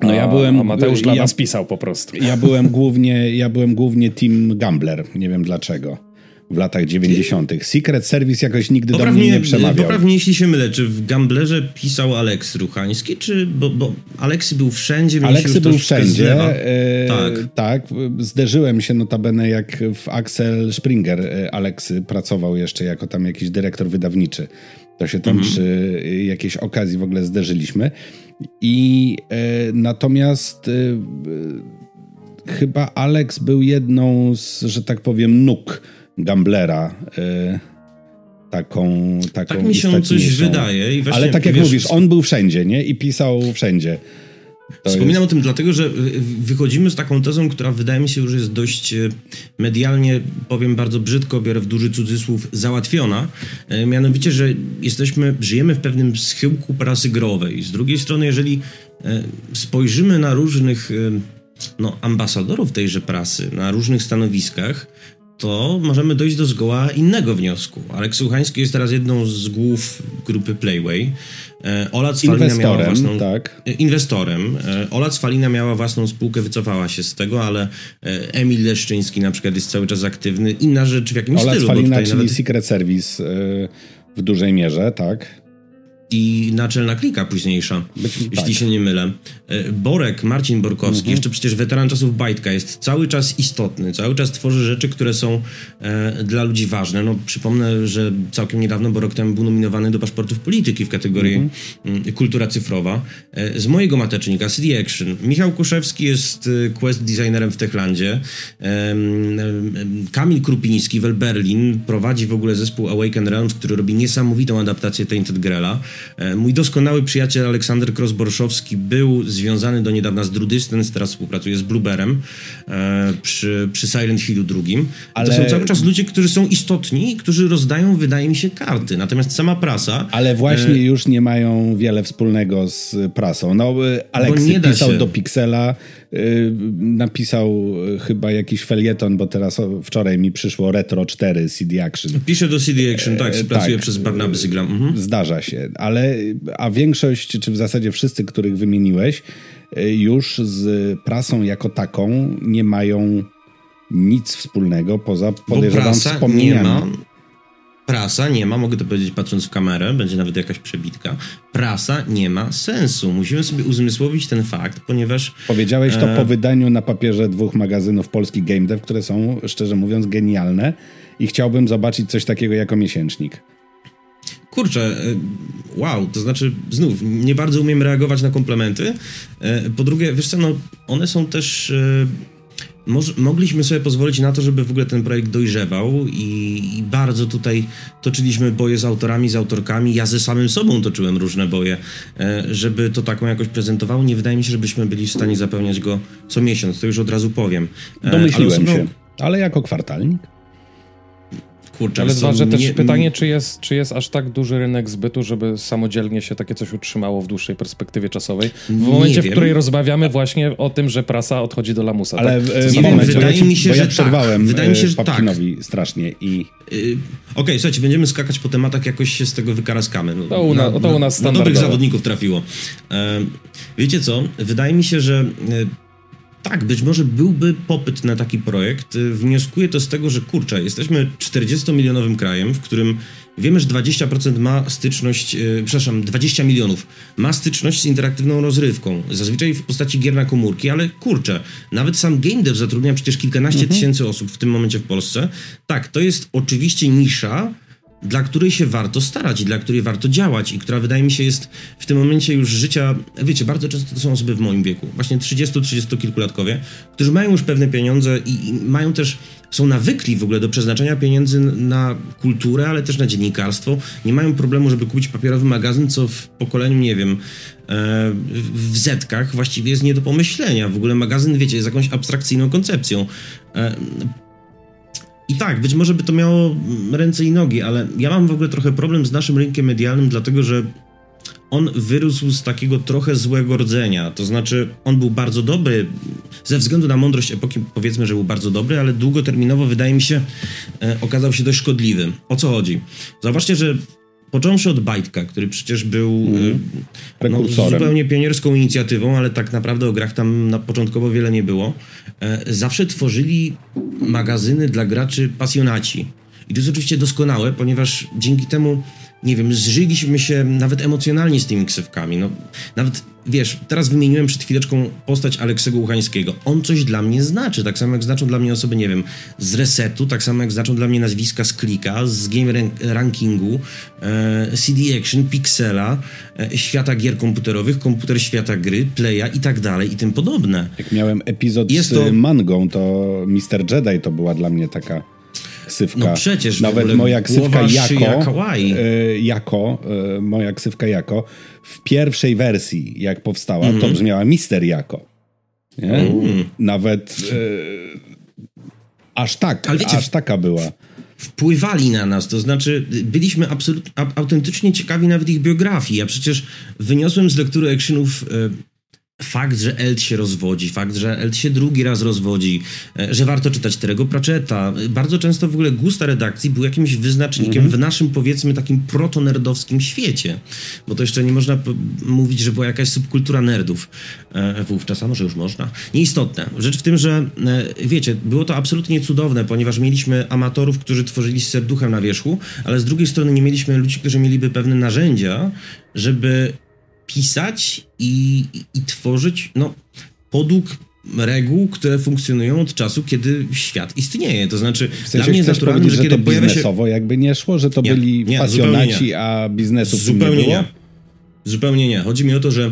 No ja byłem. A Mateusz dla ja, nas pisał po prostu. Ja byłem głównie, ja byłem głównie Team Gambler. Nie wiem dlaczego. W latach 90. Secret Service jakoś nigdy poprawnie, do mnie nie przemawiał. Poprawnie, jeśli się mylę, czy w Gamblerze pisał Aleks Ruchański, czy. Bo, bo Aleksy był wszędzie. Aleksy był wszędzie. E, tak. tak. Zderzyłem się notabene, jak w Axel Springer e, Aleksy pracował jeszcze jako tam jakiś dyrektor wydawniczy. To się tam mhm. przy jakiejś okazji w ogóle zderzyliśmy. I e, natomiast e, e, chyba Alex był jedną z, że tak powiem, nóg Gamblera. Taką, taką Tak mi się coś wydaje. I Ale tak jak wiesz, mówisz, on był wszędzie, nie? I pisał wszędzie. Wspominam jest... o tym dlatego, że wychodzimy z taką tezą, która wydaje mi się już jest dość e, medialnie, powiem bardzo brzydko, biorę w duży cudzysłów, załatwiona. Mianowicie, że jesteśmy, żyjemy w pewnym schyłku prasy growej. Z drugiej strony, jeżeli spojrzymy na różnych no, ambasadorów tejże prasy, na różnych stanowiskach, to możemy dojść do zgoła innego wniosku. Aleks Słuchański jest teraz jedną z głów grupy Playway. E, Ola Cwalina miała własną... Tak. E, inwestorem. E, Ola Cwalina miała własną spółkę, wycofała się z tego, ale Emil Leszczyński na przykład jest cały czas aktywny. Inna rzecz w jakimś Ola stylu. Ola Cwalina, czyli nawet... Secret Service w dużej mierze, tak i naczelna klika późniejsza, Być, jeśli tak. się nie mylę. E, Borek, Marcin Borkowski, mhm. jeszcze przecież weteran czasów Bajtka, jest cały czas istotny, cały czas tworzy rzeczy, które są e, dla ludzi ważne. No, przypomnę, że całkiem niedawno, bo rok temu był nominowany do paszportów polityki w kategorii mhm. Mm, kultura cyfrowa. E, z mojego matecznika, CD Action. Michał Kuszewski jest e, quest designerem w Techlandzie. E, Kamil Krupiński, Wel Berlin, prowadzi w ogóle zespół Awaken Realms, który robi niesamowitą adaptację Tainted Grela. E, mój doskonały przyjaciel Aleksander Krosborszowski był związany do niedawna z Drudystens, teraz współpracuje z Blueberem e, przy, przy Silent Hillu drugim. Ale... To są cały czas ludzie, którzy są istotni, którzy rozdają, wydaje mi się, karty. Natomiast sama prasa... Ale właśnie e... już nie mają wiele wspólnego z prasą. No, Aleksy pisał do Pixela, napisał y, chyba jakiś felieton, bo teraz wczoraj mi przyszło Retro 4 CD Action. Pisze do CD Action, tak, e, pracuje tak, przez Barnaby Zyglam. Mhm. Zdarza się, ale a większość, czy w zasadzie wszyscy, których wymieniłeś, y, już z prasą jako taką nie mają nic wspólnego poza podejrzewam wspomnieniami. Nie ma, Prasa nie ma, mogę to powiedzieć patrząc w kamerę, będzie nawet jakaś przebitka. Prasa nie ma sensu. Musimy sobie uzmysłowić ten fakt, ponieważ. Powiedziałeś to e... po wydaniu na papierze dwóch magazynów polski Game Dev, które są, szczerze mówiąc, genialne i chciałbym zobaczyć coś takiego jako miesięcznik. Kurczę, e, wow, to znaczy znów, nie bardzo umiem reagować na komplementy. E, po drugie, wiesz co, no, one są też e, mogliśmy sobie pozwolić na to, żeby w ogóle ten projekt dojrzewał i, i, bardzo tutaj toczyliśmy boje z autorami, z autorkami. Ja ze samym sobą toczyłem różne boje, e, żeby to taką jakoś prezentowało. Nie wydaje mi się, żebyśmy byli w stanie zapełniać go co miesiąc, to już od razu powiem. E, Domyśliłem się. Ale jako kwartalnik? Kurczę, Ale dwa, że też nie, pytanie, czy jest, czy jest aż tak duży rynek zbytu, żeby samodzielnie się takie coś utrzymało w dłuższej perspektywie czasowej. W momencie, w której rozmawiamy właśnie o tym, że prasa odchodzi do lamusa. Ale tak? w, nie moment, wydaje mi się, że ja tak. przerwałem wydaje mi się, że tak. strasznie i... Yy, Okej, okay, słuchajcie, będziemy skakać po tematach, jakoś się z tego wykaraskamy. No, to, u na, to u nas na, na dobrych zawodników trafiło. E, wiecie co? Wydaje mi się, że... E, tak, być może byłby popyt na taki projekt. Wnioskuję to z tego, że kurczę, jesteśmy 40-milionowym krajem, w którym wiemy, że 20% ma styczność, yy, przepraszam, 20 milionów ma styczność z interaktywną rozrywką. Zazwyczaj w postaci gier na komórki, ale kurczę, nawet sam game dev zatrudnia przecież kilkanaście mhm. tysięcy osób w tym momencie w Polsce. Tak, to jest oczywiście nisza, dla której się warto starać i dla której warto działać i która wydaje mi się jest w tym momencie już życia, wiecie, bardzo często to są osoby w moim wieku, właśnie 30-30 kilkulatkowie, którzy mają już pewne pieniądze i, i, mają też, są nawykli w ogóle do przeznaczenia pieniędzy na kulturę, ale też na dziennikarstwo. Nie mają problemu, żeby kupić papierowy magazyn, co w pokoleniu, nie wiem, e, w zetkach właściwie jest nie do pomyślenia. W ogóle magazyn, wiecie, jest jakąś abstrakcyjną koncepcją. I tak, być może by to miało ręce i nogi, ale ja mam w ogóle trochę problem z naszym rynkiem medialnym, dlatego że on wyrósł z takiego trochę złego rdzenia. To znaczy, on był bardzo dobry, ze względu na mądrość epoki, powiedzmy, że był bardzo dobry, ale długoterminowo, wydaje mi się, e, okazał się dość szkodliwy. O co chodzi? Zauważcie, że Począwszy od Bajtka, który przecież był mm. no, zupełnie pionierską inicjatywą, ale tak naprawdę o grach tam na początkowo wiele nie było, e, zawsze tworzyli magazyny dla graczy pasjonaci. I to jest oczywiście doskonałe, ponieważ dzięki temu nie wiem, zżyliśmy się nawet emocjonalnie z tymi ksywkami. No, nawet, wiesz, teraz wymieniłem przed chwileczką postać Aleksego Uchańskiego. On coś dla mnie znaczy, tak samo jak znaczą dla mnie osoby, nie wiem, z Resetu, tak samo jak znaczą dla mnie nazwiska z Klika, z Game Rankingu, e, CD Action, Pixela, e, świata gier komputerowych, komputer świata gry, Playa i tak dalej i tym podobne. Jak miałem epizod Jest z to... Mangą, to Mr. Jedi to była dla mnie taka ksywka. No przecież Nawet moja ksywka jako, y, jako y, moja ksywka jako w pierwszej wersji, jak powstała, mm -hmm. to mhm. brzmiała Mister jako. Nie? Mm. Nawet y, aż tak, wiecie, aż taka była wpływali na nas, to znaczy byliśmy absolut, autentycznie ciekawi nawet ich biografii. Ja przecież wyniosłem z lektury actionów fakt, że Eld się rozwodzi, fakt, że Eld się drugi raz rozwodzi, e, że warto czytać Terego Pratchetta. Bardzo często w ogóle gusta redakcji był jakimś wyznacznikiem mm -hmm. w naszym, powiedzmy, takim protonerdowskim świecie. Bo to jeszcze nie można mówić, że była jakaś subkultura nerdów e, wówczas, a może już można. Nieistotne. Rzecz w tym, że e, wiecie, było to absolutnie cudowne, ponieważ mieliśmy amatorów, którzy tworzyli z serduchem na wierzchu, ale z drugiej strony nie mieliśmy ludzi, którzy mieliby pewne narzędzia, żeby pisać i, i, tworzyć no, podług reguł, które funkcjonują od czasu, kiedy świat istnieje. To znaczy, w sensie dla mnie jest naturalne, że, że kiedy to biznesowo się... jakby nie szło, że to nie, byli nie, pasjonaci, a biznesów zupełnie nie było? Nie. Zupełnie nie. Chodzi mi o to, że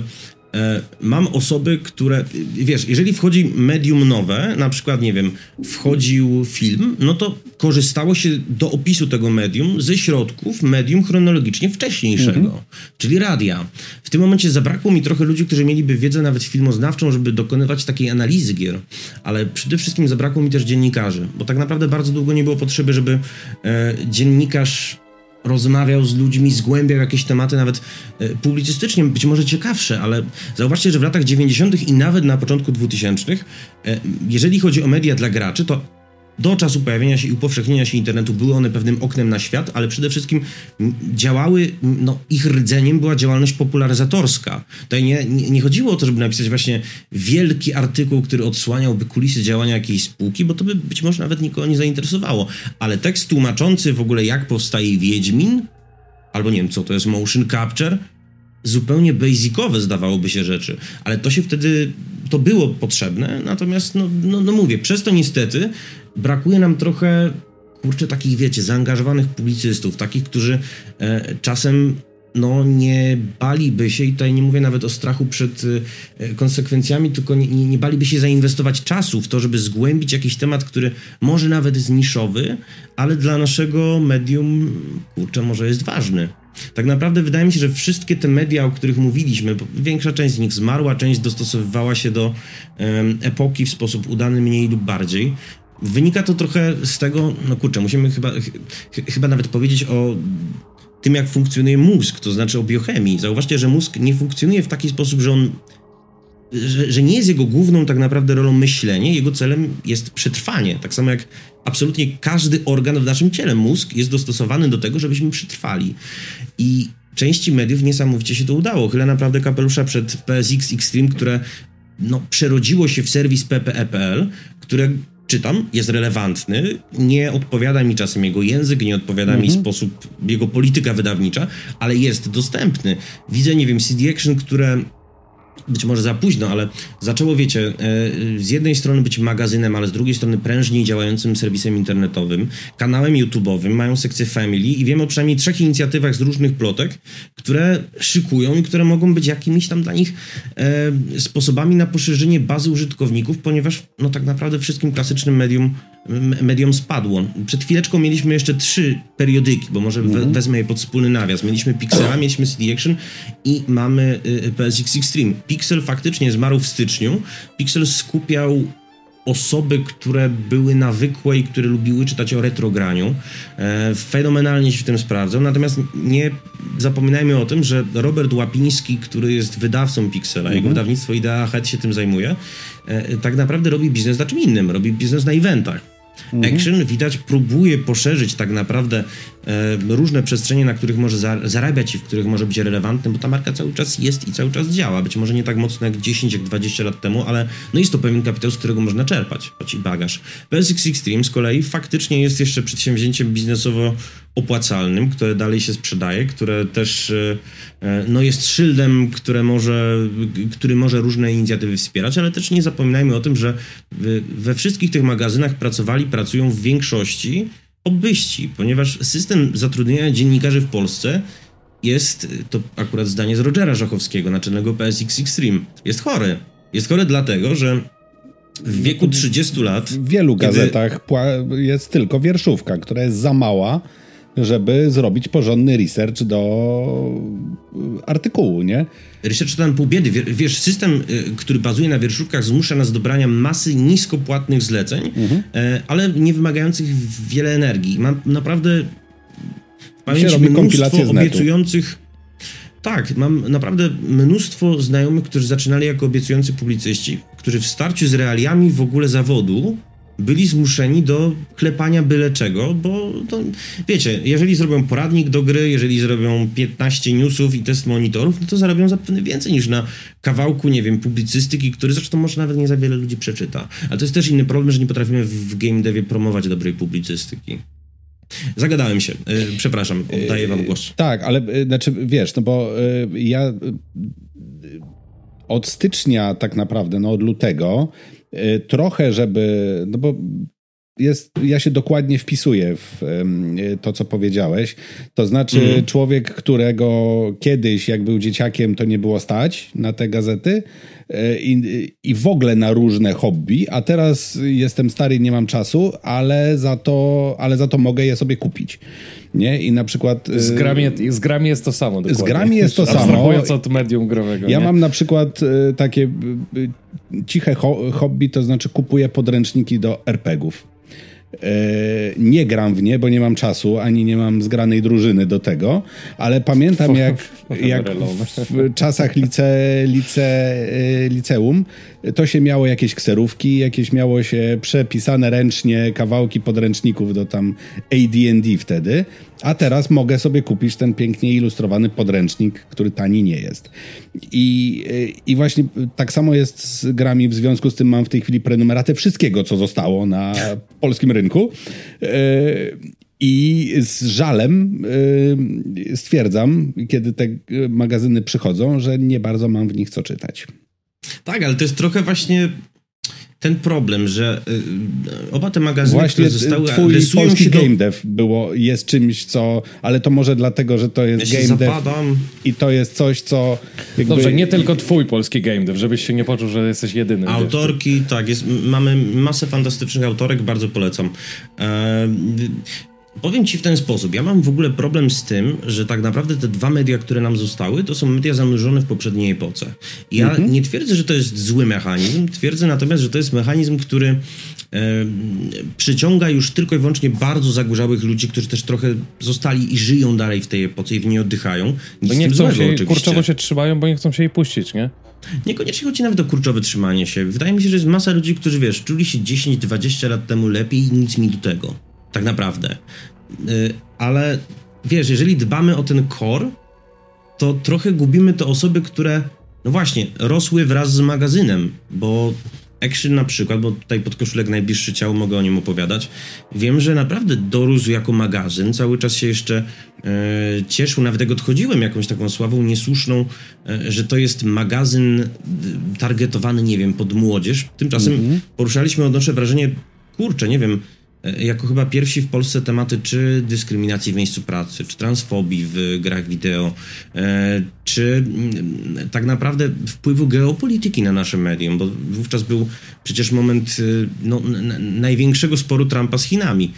mam osoby, które, wiesz, jeżeli wchodzi medium nowe, na przykład, nie wiem, wchodził film, no to korzystało się do opisu tego medium ze środków medium chronologicznie wcześniejszego, mhm. czyli radia. W tym momencie zabrakło mi trochę ludzi, którzy mieliby wiedzę nawet filmoznawczą, żeby dokonywać takiej analizy gier, ale przede wszystkim zabrakło mi też dziennikarzy, bo tak naprawdę bardzo długo nie było potrzeby, żeby e, dziennikarz rozmawiał z ludźmi, zgłębiał jakieś tematy, nawet e, publicystycznie, być może ciekawsze, ale zauważcie, że w latach 90. i nawet na początku 2000, e, jeżeli chodzi o media dla graczy, to do czasu pojawienia się i upowszechnienia się internetu były one pewnym oknem na świat, ale przede wszystkim działały, no ich rdzeniem była działalność popularyzatorska. Tutaj nie, nie, nie, chodziło o to, żeby napisać właśnie wielki artykuł, który odsłaniałby kulisy działania jakiejś spółki, bo to by być może nawet nikogo nie zainteresowało, ale tekst tłumaczący w ogóle jak powstaje Wiedźmin, albo nie wiem co to jest motion capture, zupełnie basicowe zdawałoby się rzeczy, ale to się wtedy, to było potrzebne, natomiast no, no, no mówię, przez to niestety brakuje nam trochę, kurczę, takich, wiecie, zaangażowanych publicystów, takich, którzy e, czasem no, nie baliby się, i tutaj nie mówię nawet o strachu przed e, konsekwencjami, tylko nie, nie, nie, baliby się zainwestować czasu w to, żeby zgłębić jakiś temat, który może nawet jest niszowy, ale dla naszego medium, kurczę, może jest ważny. Tak naprawdę wydaje mi się, że wszystkie te media, o których mówiliśmy, większa część z nich zmarła, część dostosowywała się do epoki w sposób udany mniej lub bardziej wynika to trochę z tego, no kurczę, musimy chyba, ch chyba nawet powiedzieć o tym, jak funkcjonuje mózg, to znaczy o biochemii. Zauważcie, że mózg nie funkcjonuje w taki sposób, że on że, że, nie jest jego główną tak naprawdę rolą myślenie, jego celem jest przetrwanie. Tak samo jak absolutnie każdy organ w naszym ciele, mózg, jest dostosowany do tego, żebyśmy przetrwali. I części mediów niesamowicie się to udało. Chylę naprawdę kapelusza przed PSX Extreme, które no, przerodziło się w serwis PPE.pl, które czytam, jest relevantny, nie odpowiada mi czasem jego język, nie odpowiada mhm. mi sposób, jego polityka wydawnicza, ale jest dostępny. Widzę, nie wiem, CD Action, które być może za późno, ale zaczęło, wiecie, e, z jednej strony być magazynem, ale z drugiej strony prężniej działającym serwisem internetowym, kanałem YouTube'owym, mają sekcję Family i wiem o przynajmniej trzech inicjatywach z różnych plotek, które szykują i które mogą być jakimiś tam dla nich e, sposobami na poszerzenie bazy użytkowników, ponieważ no tak naprawdę wszystkim klasycznym medium medium spadło. Przed chwileczką mieliśmy jeszcze trzy periodyki, bo może we, mhm. wezmę je pod wspólny nawias. Mieliśmy Pixela, [clears throat] mieliśmy CD Action i mamy y, y PSX Extreme. Pixel faktycznie zmarł w styczniu. Pixel skupiał osoby, które były nawykłe i które lubiły czytać o retrograniu. E, fenomenalnie się w tym sprawdzał. Natomiast nie zapominajmy o tym, że Robert Łapiński, który jest wydawcą Pixela, jego mhm. wydawnictwo Idea Head się tym zajmuje, e, tak naprawdę robi biznes na czym innym. Robi biznes na eventach. Mhm. Action widać próbuje poszerzyć tak naprawdę e, różne przestrzenie, na których może za, zarabiać i w których może być relevantny, bo ta marka cały czas jest i cały czas działa. Być może nie tak mocno jak 10, jak 20 lat temu, ale no jest to pewien kapitał, z którego można czerpać, choć i bagaż. PSX Extreme z kolei faktycznie jest jeszcze przedsięwzięciem biznesowo opłacalnym, które dalej się sprzedaje, które też e, e, no jest szyldem, które może, który może różne inicjatywy wspierać, ale też nie zapominajmy o tym, że we wszystkich tych magazynach pracowali, pracują w większości obbyści, ponieważ system zatrudnienia dziennikarzy w Polsce jest, to akurat zdanie z Rogera Żachowskiego, naczelnego PSX Extreme, jest chory. Jest chory dlatego, że w wieku 30 lat. W wielu gazetach jest tylko wierszówka, która jest za mała żeby zrobić porządny research do artykułu, nie? Research to tam pół biedy. Wiesz, system, y, który bazuje na wierszówkach, zmusza nas do brania masy niskopłatnych zleceń, mhm. E, ale nie wymagających wiele energii. Mam naprawdę w pamięci mnóstwo obiecujących... Tak, mam naprawdę mnóstwo znajomych, którzy zaczynali jako obiecujący publicyści, którzy w starciu z realiami w ogóle zawodu byli zmuszeni do klepania byle czego, bo to, wiecie, jeżeli zrobią poradnik do gry, jeżeli zrobią 15 newsów i test monitorów, no to zarobią zapewne więcej niż na kawałku, nie wiem, publicystyki, który zresztą może nawet nie za wiele ludzi przeczyta. Ale to jest też inny problem, że nie potrafimy w game devie promować dobrej publicystyki. Zagadałem się. E, przepraszam, oddaję wam głos. Tak, ale e, znaczy, wiesz, no bo e, ja od stycznia tak naprawdę, no od lutego, trochę, żeby, no bo jest, ja się dokładnie wpisuję w to, co powiedziałeś. To znaczy, mm. człowiek, którego kiedyś, jak był dzieciakiem, to nie było stać na te gazety y, i, i w ogóle na różne hobby, a teraz jestem stary i nie mam czasu, ale za to, ale za to mogę je sobie kupić. Nie? I na przykład... Z grami, z grami jest to samo. Dokładnie. Z grami jest to [laughs] samo. Od medium growego. Ja nie? mam na przykład takie ciche hobby, to znaczy kupuję podręczniki do RPGów. E, nie gram w nie, bo nie mam czasu, ani nie mam zgranej drużyny do tego, ale pamiętam [laughs] jak, jak w czasach lice, lice, e, liceum to się miało jakieś kserówki, jakieś miało się przepisane ręcznie kawałki podręczników do tam AD&D wtedy, a teraz mogę sobie kupić ten pięknie ilustrowany podręcznik, który tani nie jest. I, I właśnie tak samo jest z grami, w związku z tym mam w tej chwili prenumeratę wszystkiego, co zostało na polskim rynku. E, I z żalem e, stwierdzam, kiedy te magazyny przychodzą, że nie bardzo mam w nich co czytać. Tak, ale to jest trochę właśnie ten problem, że y, oba te magazyny, Właśnie które zostały... twój polski się game do... dev było, jest czymś, co... Ale to może dlatego, że to jest ja game zapadam. dev i to jest coś, co... Jakby... Dobrze, nie tylko twój polski game dev, żebyś się nie poczuł, że jesteś jedynym. Autorki, wiesz. tak, jest, mamy masę fantastycznych autorek, bardzo polecam. E, Powiem ci w ten sposób. Ja mam w ogóle problem z tym, że tak naprawdę te dwa media, które nam zostały, to są media zanurzone w poprzedniej epoce. ja mhm. nie twierdzę, że to jest zły mechanizm, twierdzę natomiast, że to jest mechanizm, który przyciąga już tylko i wyłącznie bardzo zagorzałych ludzi, którzy też trochę zostali i żyją dalej w tej epoce i w niej oddychają. Nic nie chcą złego, się, kurczowo się trzymają, bo nie chcą się jej puścić, nie? Niekoniecznie chodzi nawet o kurczowe trzymanie się. Wydaje mi się, że jest masa ludzi, którzy, wiesz, czuli się 10-20 lat temu lepiej i nic mi do tego. Tak naprawdę. Yy, ale, wiesz, jeżeli dbamy o ten core, to trochę gubimy te osoby, które, no właśnie, rosły wraz z magazynem, bo Action na przykład, bo tutaj podkoszulek najbliższy ciał mogę o nim opowiadać. Wiem, że naprawdę dorósł jako magazyn, cały czas się jeszcze e, cieszył, nawet jak odchodziłem jakąś taką sławą niesłuszną, e, że to jest magazyn targetowany, nie wiem, pod młodzież. Tymczasem mm -hmm. poruszaliśmy, odnoszę wrażenie, kurczę, nie wiem, E, jako chyba pierwsi w Polsce tematy czy dyskryminacji w miejscu pracy, czy transfobii w grach wideo, e, czy mm, tak naprawdę wpływu geopolityki na nasze medium, bo wówczas był przecież moment e, no, największego sporu Trumpa z Chinami.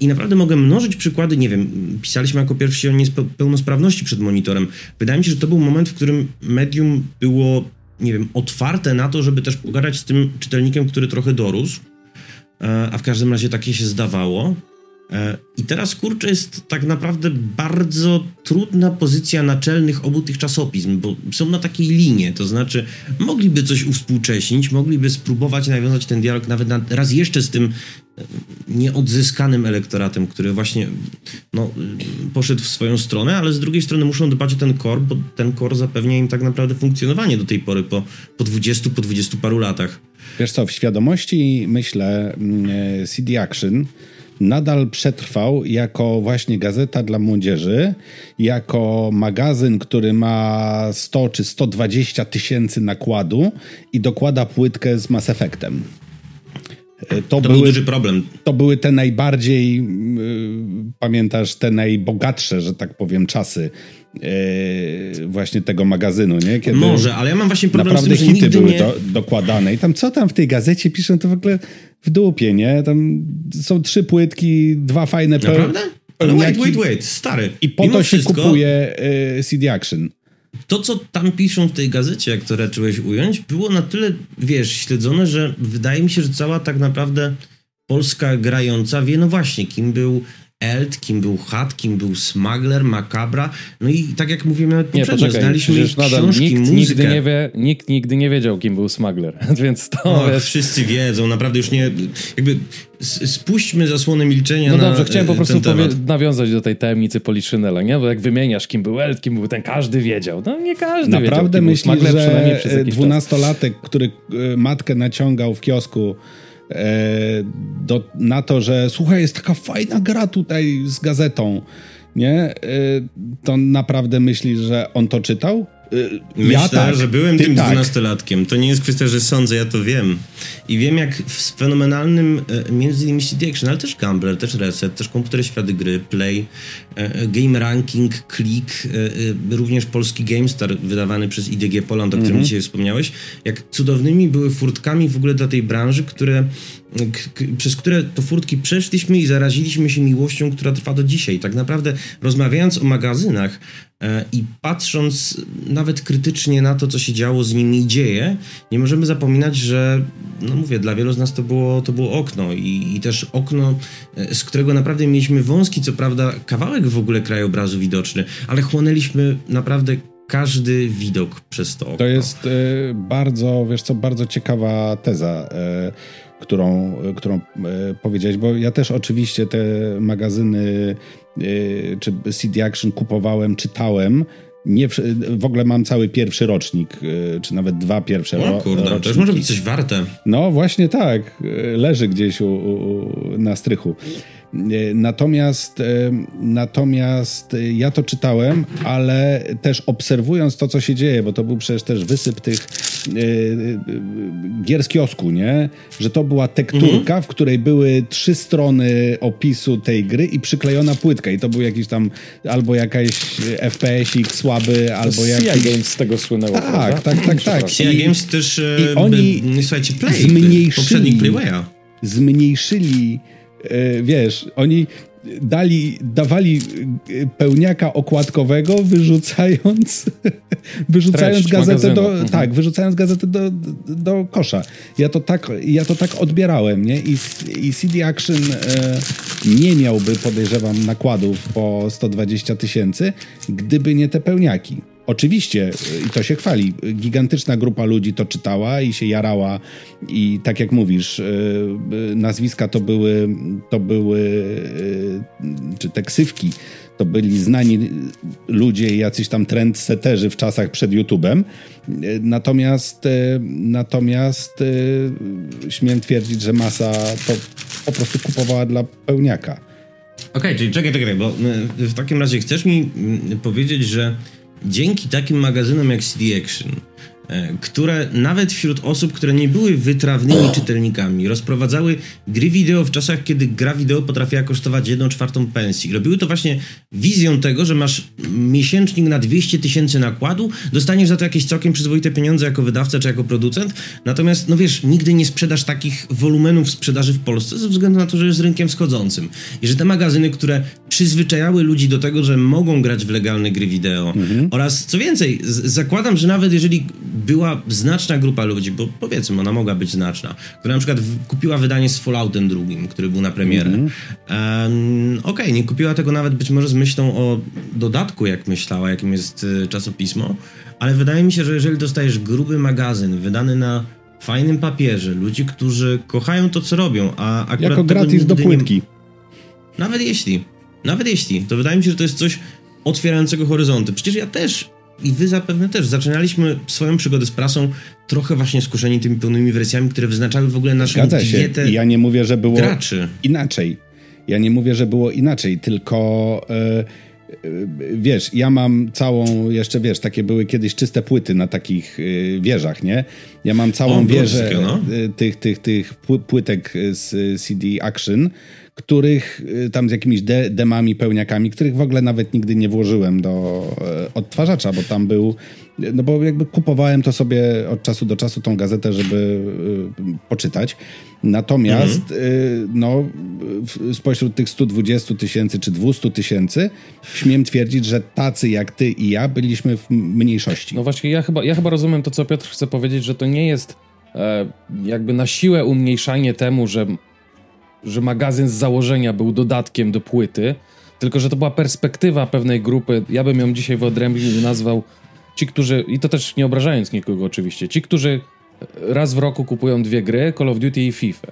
I naprawdę mogę mnożyć przykłady, nie wiem, pisaliśmy jako pierwsi o niepełnosprawności przed monitorem. Wydaje mi się, że to był moment, w którym medium było, nie wiem, otwarte na to, żeby też pogadać z tym czytelnikiem, który trochę dorósł, E, a w każdym razie takie się zdawało. E, I teraz kurczę jest tak naprawdę bardzo trudna pozycja naczelnych obu tych czasopism, bo są na takiej linie, to znaczy mogliby coś uwspółcześnić, mogliby spróbować nawiązać ten dialog nawet raz jeszcze z tym e, nieodzyskanym elektoratem, który właśnie no, poszedł w swoją stronę, ale z drugiej strony muszą dbać o ten core, bo ten core zapewnia im tak naprawdę funkcjonowanie do tej pory po, po 20, po 20 paru latach. Wiesz co, w świadomości myślę mm, e, CD Action nadal przetrwał jako właśnie gazeta dla młodzieży, jako magazyn, który ma 100 czy 120 tysięcy nakładu i dokłada płytkę z Mass Effectem. E, to, to były, był duży problem. To były te najbardziej, yy, pamiętasz, te najbogatsze, że tak powiem, czasy Yy, właśnie tego magazynu, nie? Kiedy Może, ale ja mam właśnie problem naprawdę z tym, że hity były nie... do, dokładane i tam co tam w tej gazecie piszą, to w ogóle w dupie, nie? Tam są trzy płytki, dwa fajne... Naprawdę? Ale wait, wait, wait, stary. I po Mimo to się wszystko, kupuje y, CD Action. To, co tam piszą w tej gazecie, jak to raczyłeś ująć, było na tyle, wiesz, śledzone, że wydaje mi się, że cała tak naprawdę Polska grająca wie, no właśnie, kim był Eld, kim był Hat, kim był Smuggler, Macabra. No i tak jak mówiłem nawet poprzednio, poczekaj, znaliśmy książki, nikt muzykę. Nigdy nie wie, nikt nigdy nie wiedział, kim był Smuggler, [laughs] więc to Och, wiesz... Wszyscy wiedzą, naprawdę już nie... Jakby spuśćmy zasłonę milczenia No dobrze, chciałem po prostu nawiązać do tej tajemnicy Poliszynela, nie? Bo jak wymieniasz, kim był Eld, kim był ten, każdy wiedział. No nie każdy Naprawdę wiedział, myślisz, że dwunastolatek, który e, matkę naciągał w kiosku E, do, na to, że słuchaj, jest taka fajna gra tutaj z gazetą, nie? E, to naprawdę myśli, że on to czytał? Y, Myślę, ja tak, że byłem tym tak. dwunastolatkiem. To nie jest kwestia, że sądzę, ja to wiem. I wiem, jak w fenomenalnym, e, między innymi CD Action, ale też Gambler, też Reset, też Komputery Światy Gry, Play, e, Game Ranking, Click, e, również polski GameStar wydawany przez IDG Poland, o którym -hmm. dzisiaj wspomniałeś, jak cudownymi były furtkami w ogóle dla tej branży, które przez które to furtki przeszliśmy i zaraziliśmy się miłością, która trwa do dzisiaj. Tak naprawdę rozmawiając o magazynach, E, I patrząc nawet krytycznie na to, co się działo z nimi dzieje, nie możemy zapominać, że, no mówię, dla wielu z nas to było, to było okno i, i też okno, e, z którego naprawdę mieliśmy wąski, co prawda, kawałek w ogóle krajobrazu widoczny, ale chłonęliśmy naprawdę każdy widok przez to okno. To jest y, bardzo, wiesz co, bardzo ciekawa teza. Y, którą, którą powiedziałeś, bo ja też oczywiście te magazyny Y, czy CD Action kupowałem, czytałem. Nie, w ogóle mam cały pierwszy rocznik, y, czy nawet dwa pierwsze o, kurde, roczniki. to już może być coś warte. No właśnie tak, leży gdzieś u, u, na strychu. E, natomiast, e, natomiast ja to czytałem, ale też obserwując to, co się dzieje, bo to był przecież też wysyp tych e, gier z kiosku, nie? Że to była tekturka, mhm. w której były trzy strony opisu tej gry i przyklejona płytka i to był jakiś tam albo jakaś FPS-ik słaby, albo jakiś... CI Games z tego słynęło, Tak, prawda? tak, tak, tak. CI Games też i oni by, słuchajcie, Play, zmniejszyli, zmniejszyli e, wiesz, oni dali, dawali pełniaka okładkowego, wyrzucając, [laughs] wyrzucając gazetę do, mhm. tak, wyrzucając gazetę do, do kosza. Ja to tak, ja to tak odbierałem, nie? I, i CD Action e, nie miałby, podejrzewam, nakładów po 120 tysięcy, gdyby nie te pełniaki. Oczywiście, i to się chwali, gigantyczna grupa ludzi to czytała i się jarała i tak jak mówisz, y, y, nazwiska to były, to były y, czy te ksywki, to byli znani ludzie, jacyś tam trendseterzy w czasach przed YouTube'em. Natomiast, natomiast śmiem twierdzić, że masa to po prostu kupowała dla pełniaka. Okej, okay, czyli czekaj, czekaj, bo w takim razie chcesz mi mm, powiedzieć, że dzięki takim magazynom jak CD Action, które nawet wśród osób, które nie były wytrawnymi czytelnikami, rozprowadzały gry wideo w czasach, kiedy gra wideo potrafiła kosztować 1 czwartą pensji. Robiły to właśnie wizją tego, że masz miesięcznik na 200 tysięcy nakładu, dostaniesz za to jakieś całkiem przyzwoite pieniądze jako wydawca czy jako producent, natomiast, no wiesz, nigdy nie sprzedasz takich wolumenów sprzedaży w Polsce ze względu na to, że jest rynkiem wschodzącym. I że te magazyny, które przyzwyczajały ludzi do tego, że mogą grać w legalne gry wideo mhm. oraz, co więcej, zakładam, że nawet jeżeli była znaczna grupa ludzi, bo powiedzmy, ona mogła być znaczna, która na przykład kupiła wydanie z Falloutem drugim, który był na premierę. Mm um, Okej, okay, nie kupiła tego nawet być może z myślą o dodatku, jak myślała, jakim jest y, czasopismo, ale wydaje mi się, że jeżeli dostajesz gruby magazyn wydany na fajnym papierze, ludzi, którzy kochają to, co robią, a akurat... Jako gratis do płytki. Nie... Nawet jeśli, nawet jeśli, to wydaje mi się, że to jest coś otwierającego horyzonty. Przecież ja też i wy zapewne też zaczynaliśmy swoją przygodę z prasą trochę właśnie skuszeni tymi pełnymi wersjami, które wyznaczały w ogóle naszą Zgadza dietę się. Ja nie mówię, że było graczy. inaczej. Ja nie mówię, że było inaczej, tylko yy, wiesz, ja mam całą, jeszcze wiesz, takie były kiedyś czyste płyty na takich yy, wieżach, nie? Ja mam całą o, wieżę no. tych, tych, tych płytek z CD Action, których y, tam z jakimiś de demami, pełniakami, których w ogóle nawet nigdy nie włożyłem do e, odtwarzacza, bo tam był, no bo jakby kupowałem to sobie od czasu do czasu tą gazetę, żeby y, poczytać. Natomiast mhm. no, spośród tych 120 tysięcy czy 200 tysięcy śmiem twierdzić, że tacy jak ty i ja byliśmy w mniejszości. No właśnie, ja chyba, ja chyba rozumiem to, co Piotr chce powiedzieć, że to nie jest e, jakby na siłę umniejszanie temu, że że magazyn z założenia był dodatkiem do płyty, tylko że to była perspektywa pewnej grupy. Ja bym ją dzisiaj wyodrębnił i nazwał ci, którzy, i to też nie obrażając nikogo oczywiście, ci, którzy raz w roku kupują dwie gry, Call of Duty i FIFA.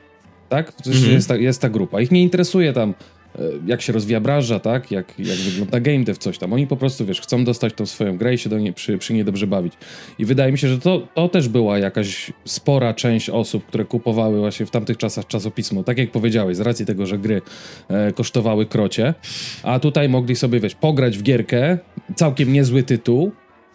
Tak? Mhm. Jest, ta, jest ta grupa. Ich nie interesuje tam jak się rozwija branża, tak? Jak, jak wygląda game dev, coś tam. Oni po prostu, wiesz, chcą dostać tą swoją grę i się do niej, przy, przy niej dobrze bawić. I wydaje mi się, że to, to też była jakaś spora część osób, które kupowały właśnie w tamtych czasach czasopismo. Tak jak powiedziałeś, z racji tego, że gry e, kosztowały krocie, a tutaj mogli sobie, wiesz, pograć w gierkę, całkiem niezły tytuł,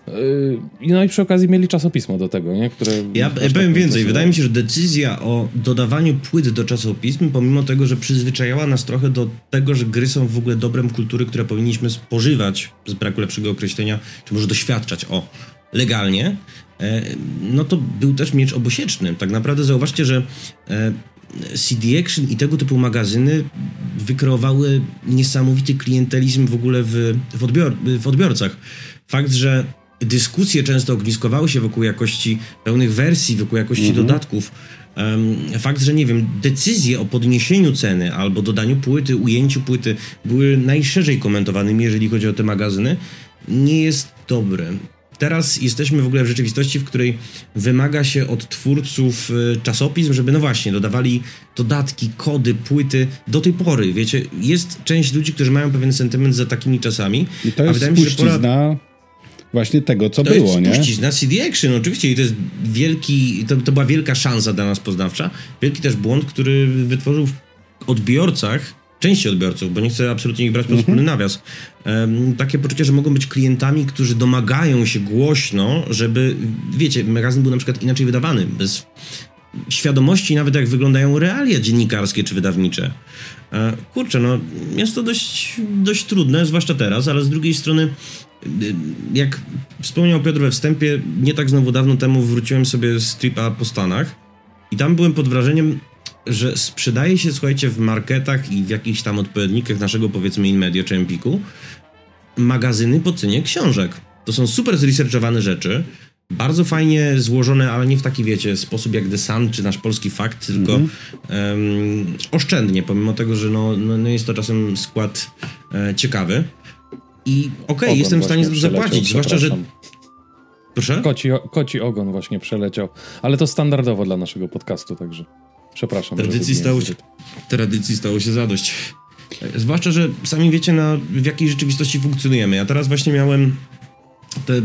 Yy, no i przy okazji mieli czasopismo do tego, nie? Które ja powiem więcej. Wydaje mi się, że decyzja o dodawaniu płyt do czasopism, pomimo tego, że przyzwyczajała nas trochę do tego, że gry są w ogóle dobrem kultury, które powinniśmy spożywać, z braku lepszego określenia, czy może doświadczać, o, legalnie, e, no to był też miecz obosieczny. Tak naprawdę zauważcie, że e, CD Action i tego typu magazyny wykreowały niesamowity klientelizm w ogóle w, w, odbior, w odbiorcach. Fakt, że dyskusje często ogniskowały się wokół jakości pełnych wersji, wokół jakości mhm. dodatków. Fakt, że nie wiem, decyzje o podniesieniu ceny albo dodaniu płyty, ujęciu płyty były najszerzej komentowanymi, jeżeli chodzi o te magazyny, nie jest dobre. Teraz jesteśmy w ogóle w rzeczywistości, w której wymaga się od twórców y, czasopism, żeby no właśnie dodawali dodatki, kody, płyty. Do tej pory, wiecie, jest część ludzi, którzy mają pewien sentyment za takimi czasami. I to jest spuścizna właśnie tego, co to było, jest nie? na CD Action, oczywiście i to jest wielki, to, to była wielka szansa dla nas poznawcza, wielki też błąd, który wytworzył w odbiorcach, części odbiorców, bo nie chcę absolutnie ich brać pod mm -hmm. wspólny nawias, um, takie poczucie, że mogą być klientami, którzy domagają się głośno, żeby, wiecie, magazyn był na przykład inaczej wydawany, bez świadomości nawet jak wyglądają realia dziennikarskie czy wydawnicze. E, kurczę, no jest to dość, dość trudne, zwłaszcza teraz, ale z drugiej strony jak wspomniał Piotr we wstępie, nie tak znowu dawno temu wróciłem sobie z tripa po Stanach i tam byłem pod wrażeniem że sprzedaje się, słuchajcie, w marketach i w jakichś tam odpowiednikach naszego, powiedzmy, InMedia czy Empiku magazyny po cenie książek. To są super zresearchowane rzeczy, bardzo fajnie złożone, ale nie w taki, wiecie, sposób jak The Sun czy nasz polski fakt, tylko mm -hmm. um, oszczędnie, pomimo tego, że no, no, no jest to czasem skład e, ciekawy. I okej, okay, jestem w stanie zapłacić, zwłaszcza, że Proszę? Koci, koci ogon właśnie przeleciał, ale to standardowo dla naszego podcastu, także przepraszam. Tradycji, stało się, tradycji stało się zadość. Zwłaszcza, że sami wiecie, na, w jakiej rzeczywistości funkcjonujemy. Ja teraz właśnie miałem te,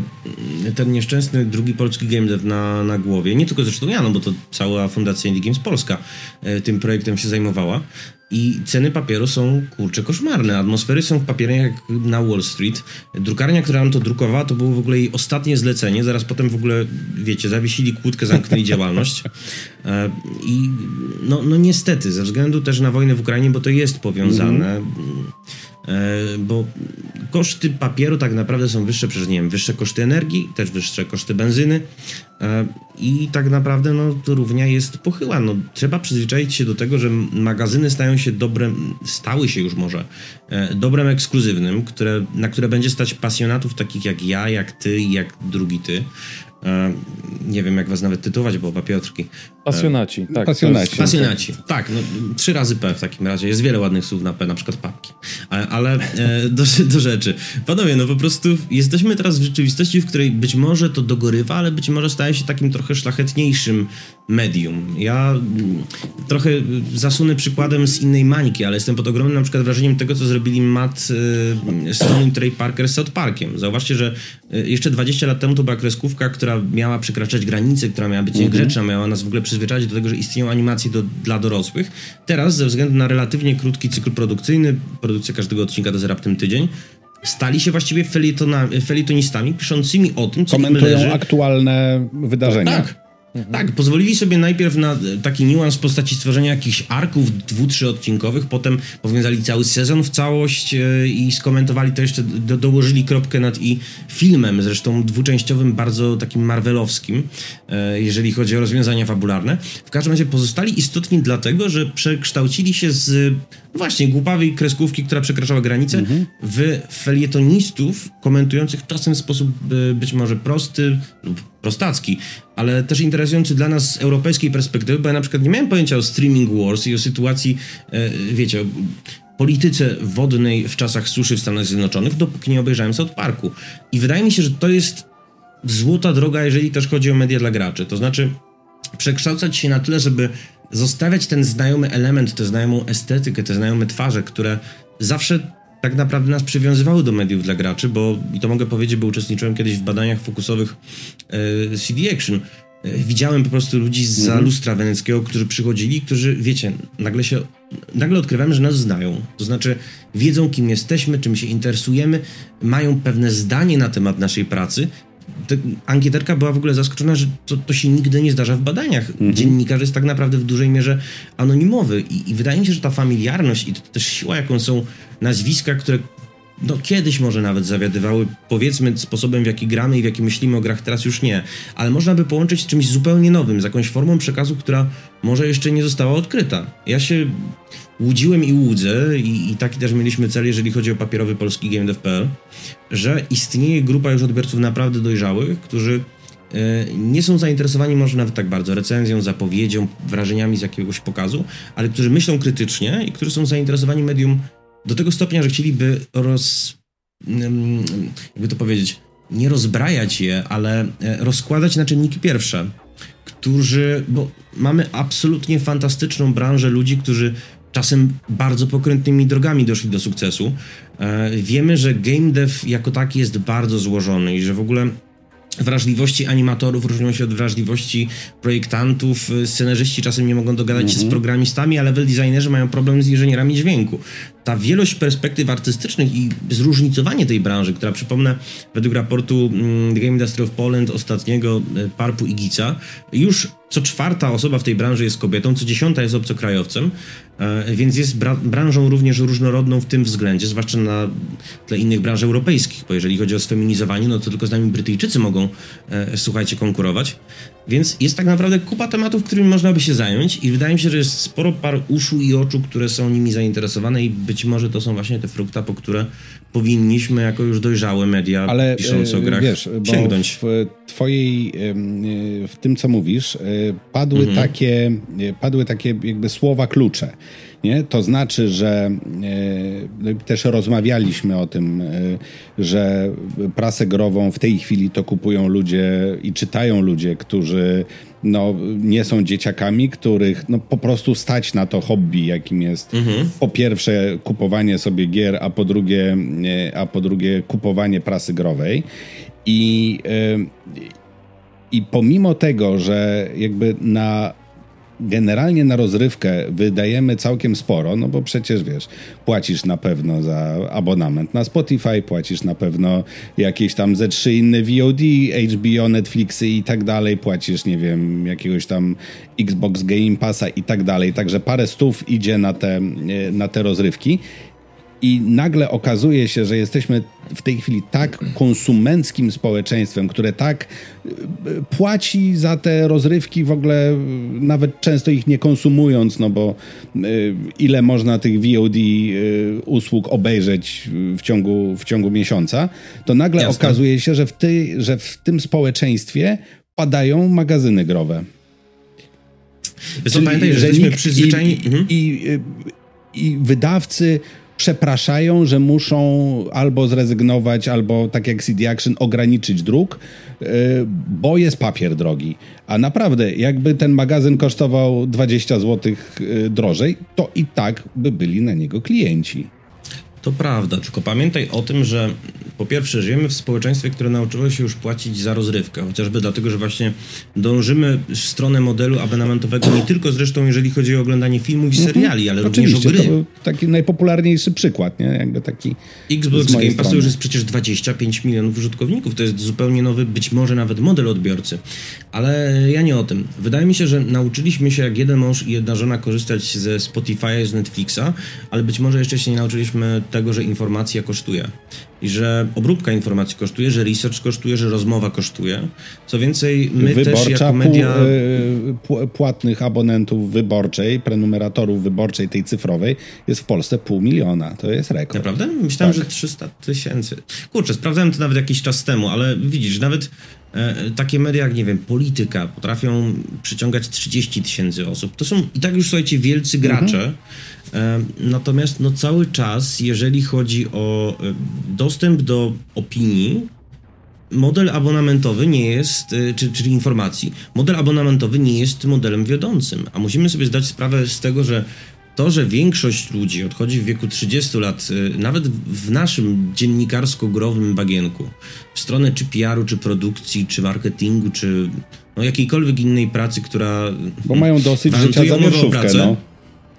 ten nieszczęsny drugi polski game dev na, na głowie. Nie tylko zresztą ja, no bo to cała Fundacja Indie Games Polska e, tym projektem się zajmowała. I ceny papieru są kurcze koszmarne. Atmosfery są w papierach jak na Wall Street. Drukarnia, która nam to drukowała, to było w ogóle jej ostatnie zlecenie. Zaraz potem w ogóle, wiecie, zawiesili kłódkę, zamknęli działalność. [laughs] E, I no, no niestety, ze względu też na wojnę w Ukrainie, bo to jest powiązane. Mm -hmm bo koszty papieru tak naprawdę są wyższe przez, nie wiem, wyższe koszty energii, też wyższe koszty benzyny e, i tak naprawdę no, to równia jest pochyła. No, trzeba przyzwyczaić się do tego, że magazyny stają się dobrem, stały się już może, e, dobrem ekskluzywnym, które, na które będzie stać pasjonatów takich jak ja, jak ty i jak drugi ty. Nie wiem, jak was nawet tytułować, bo oba Piotrki. Pasjonaci, tak. Pasjonaci. Pasjonaci, tak. No, trzy razy P w takim razie. Jest wiele ładnych słów na P, na przykład papki. Ale, ale e, [laughs] do, do rzeczy. Panowie, no po prostu jesteśmy teraz w rzeczywistości, w której być może to dogorywa, ale być może staje się takim trochę szlachetniejszym medium. Ja trochę zasunę przykładem z innej mańki, ale jestem pod ogromnym na przykład wrażeniem tego, co zrobili Matt y, Stone i Trey Parker z South Parkiem. Zauważcie, że y, jeszcze 20 lat temu to była kreskówka, która miała przekraczać granice, która miała być mhm. niegrzeczna, miała nas w ogóle przyzwyczaić do tego, że istnieją animacje do, dla dorosłych. Teraz, ze względu na relatywnie krótki cykl produkcyjny, produkcja każdego odcinka to jest raptem tydzień, stali się właściwie felietonistami piszącymi o tym, co Komentują leży. aktualne wydarzenia. Tak. Mhm. Tak, pozwolili sobie najpierw na taki niuans w postaci stworzenia jakichś arków dwu, trzy odcinkowych, potem powiązali cały sezon w całość e, i skomentowali to jeszcze, do, dołożyli kropkę nad i filmem, zresztą dwuczęściowym, bardzo takim marvelowskim, e, jeżeli chodzi o rozwiązania fabularne. W każdym razie pozostali istotni dlatego, że przekształcili się z właśnie głupawej kreskówki, która przekraczała granice, mhm. w felietonistów komentujących czasem w sposób e, być może prosty lub prostacki, ale też interesujący dla nas z europejskiej perspektywy, bo ja na przykład nie miałem pojęcia o streaming wars i o sytuacji, e, wiecie, o polityce wodnej w czasach suszy w Stanach Zjednoczonych, dopóki nie obejrzałem South Parku. I wydaje mi się, że to jest złota droga, jeżeli też chodzi o media dla graczy. To znaczy przekształcać się na tyle, żeby zostawiać ten znajomy element, tę znajomą estetykę, te znajome twarze, które zawsze tak naprawdę nas przywiązywały do mediów dla graczy, bo i to mogę powiedzieć, bo uczestniczyłem kiedyś w badaniach fokusowych e, CD Action. E, widziałem po prostu ludzi z za mhm. lustra weneckiego, którzy przychodzili, którzy, wiecie, nagle się, nagle odkrywamy, że nas znają. To znaczy, wiedzą, kim jesteśmy, czym się interesujemy, mają pewne zdanie na temat naszej pracy ankieterka była w ogóle zaskoczona, że to, to się nigdy nie zdarza w badaniach. Mhm. Dziennikarz jest tak naprawdę w dużej mierze anonimowy I, i wydaje mi się, że ta familiarność i też siła, jaką są nazwiska, które no kiedyś może nawet zawiadywały, powiedzmy, sposobem w jaki gramy i w jaki myślimy o grach, teraz już nie, ale można by połączyć z czymś zupełnie nowym, z jakąś formą przekazu, która może jeszcze nie została odkryta. Ja się łudziłem i łudzę, i, i taki też mieliśmy cel, jeżeli chodzi o papierowy polski GameDev.pl, że istnieje grupa już odbiorców naprawdę dojrzałych, którzy e, nie są zainteresowani może nawet tak bardzo recenzją, zapowiedzią, wrażeniami z jakiegoś pokazu, ale którzy myślą krytycznie i którzy są zainteresowani medium do tego stopnia, że chcieliby roz... jakby to powiedzieć, nie rozbrajać je, ale e, rozkładać na czynniki pierwsze, którzy, bo mamy absolutnie fantastyczną branżę ludzi, którzy czasem bardzo pokrętnymi drogami doszli do sukcesu. E, wiemy, że game dev jako taki jest bardzo złożony i że w ogóle wrażliwości animatorów różnią się od wrażliwości projektantów. Scenarzyści czasem nie mogą dogadać się z mhm. programistami, a level designerzy mają problem z inżynierami dźwięku. Ta wielość perspektyw artystycznych i zróżnicowanie tej branży, która przypomnę według raportu mm, The Game Industry of Poland ostatniego e, Parpu i Gica, już co czwarta osoba w tej branży jest kobietą, co dziesiąta jest obcokrajowcem, e, więc jest branżą również różnorodną w tym względzie, zwłaszcza na tle innych branż europejskich, bo jeżeli chodzi o sfeminizowanie, no to tylko z nami Brytyjczycy mogą, e, słuchajcie, konkurować. Więc jest tak naprawdę kupa tematów, którymi można by się zająć i wydaje mi się, że jest sporo par uszu i oczu, które są nimi zainteresowane i być może to są właśnie te frukta, po które powinniśmy jako już dojrzałe media Ale, pisząc o e, grach wiesz, sięgnąć. w twojej, w tym co mówisz, e, padły mhm. takie, e, padły takie jakby słowa klucze. Nie? To znaczy, że e, też rozmawialiśmy o tym, e, że prasę grową w tej chwili to kupują ludzie i czytają ludzie, którzy no, nie są dzieciakami, których no, po prostu stać na to hobby, jakim jest mhm. po pierwsze kupowanie sobie gier, a po drugie, e, a po drugie kupowanie prasy growej. I, i pomimo tego, że jakby na generalnie na rozrywkę wydajemy całkiem sporo, no bo przecież wiesz, płacisz na pewno za abonament na Spotify, płacisz na pewno jakieś tam ze trzy inne VOD, HBO, Netflixy i tak dalej, płacisz, nie wiem, jakiegoś tam Xbox Game Passa i tak dalej, także parę stów idzie na te, na te rozrywki i nagle okazuje się, że jesteśmy w tej chwili tak konsumenckim społeczeństwem, które tak e, płaci za te rozrywki w ogóle, nawet często ich nie konsumując, no bo e, ile można tych VOD e, usług obejrzeć w ciągu, w ciągu miesiąca, to nagle Jasne. okazuje się, że w, ty, że w tym społeczeństwie padają magazyny growe. Co, pamiętaj, że, że jesteśmy przyzwyczajeni... I, mhm. i, i, i wydawcy przepraszają, że muszą albo zrezygnować, albo tak jak CD Action ograniczyć druk, y, bo jest papier drogi. A naprawdę, jakby ten magazyn kosztował 20 zł y, drożej, to i tak by byli na niego klienci. To prawda, tylko pamiętaj o tym, że po pierwsze żyjemy w społeczeństwie, które nauczyło się już płacić za rozrywkę, chociażby dlatego, że właśnie dążymy w stronę modelu abonamentowego nie tylko zresztą jeżeli chodzi o oglądanie filmów i mhm. seriali, ale Oczywiście, również o gry. To był taki najpopularniejszy przykład, nie? Jakby taki Xbox Game Pass już jest przecież 25 milionów użytkowników, to jest zupełnie nowy, być może nawet model odbiorcy. Ale ja nie o tym. Wydaje mi się, że nauczyliśmy się jak jeden mąż i jedna żona korzystać ze Spotify'a, z Netflixa, ale być może jeszcze się nie nauczyliśmy tego, że informacja kosztuje. I że obróbka informacji kosztuje, że research kosztuje, że rozmowa kosztuje. Co więcej, my Wyborcza, też jako media... Pół, płatnych abonentów wyborczej, prenumeratorów wyborczej tej cyfrowej jest w Polsce pół miliona. To jest rekord. Naprawdę? Myślałem, tak. że 300 tysięcy. Kurczę, sprawdzałem to nawet jakiś czas temu, ale widzisz, nawet e, takie media jak, nie wiem, polityka potrafią przyciągać 30 tysięcy osób. To są i tak już, słuchajcie, wielcy gracze. Mhm Natomiast no, cały czas, jeżeli chodzi o dostęp do opinii, model abonamentowy nie jest, e, czy, czyli informacji, model abonamentowy nie jest modelem wiodącym. A musimy sobie zdać sprawę z tego, że to, że większość ludzi odchodzi w wieku 30 lat, e, nawet w naszym dziennikarsko-growym bagienku, w stronę czy PR-u, czy produkcji, czy marketingu, czy no, jakiejkolwiek innej pracy, która. Bo mają dosyć życia za pracę, no.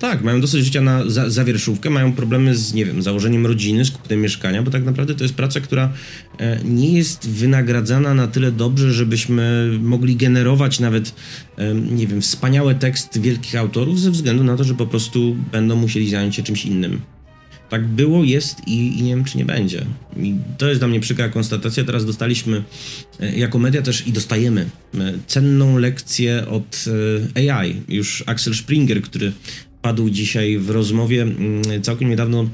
Tak, mają dosyć życia na za, zawierszówkę, mają problemy z, nie wiem, założeniem rodziny, z kupnem mieszkania, bo tak naprawdę to jest praca, która e, nie jest wynagradzana na tyle dobrze, żebyśmy mogli generować nawet, e, nie wiem, wspaniałe teksty wielkich autorów ze względu na to, że po prostu będą musieli zająć się czymś innym. Tak było, jest i, i, nie wiem, czy nie będzie. I to jest dla mnie przykra konstatacja. Teraz dostaliśmy e, jako media też i dostajemy cenną lekcję od AI. Już Axel Springer, który padł dzisiaj w rozmowie, mm, całkiem niedawno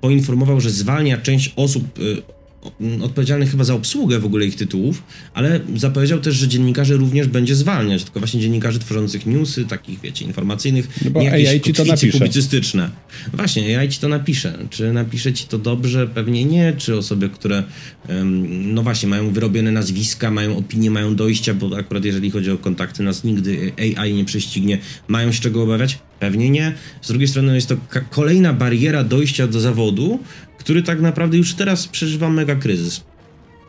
poinformował, że zwalnia część osób y, odpowiedzialnych chyba za obsługę w ogóle ich tytułów, ale zapowiedział też, że dziennikarzy również będzie zwalniać, tylko właśnie dziennikarzy tworzących newsy, takich wiecie, informacyjnych, no nie jakieś AI ci to napisze. publicystyczne. Właśnie, AI ci to napisze. Czy napisze ci to dobrze? Pewnie nie. Czy osoby, które no właśnie, mają wyrobione nazwiska, mają opinie, mają dojścia, bo akurat jeżeli chodzi o kontakty, nas nigdy AI nie prześcignie, mają się czego obawiać? Pewnie nie. Z drugiej strony jest to kolejna bariera dojścia do zawodu, który tak naprawdę już teraz przeżywa mega kryzys.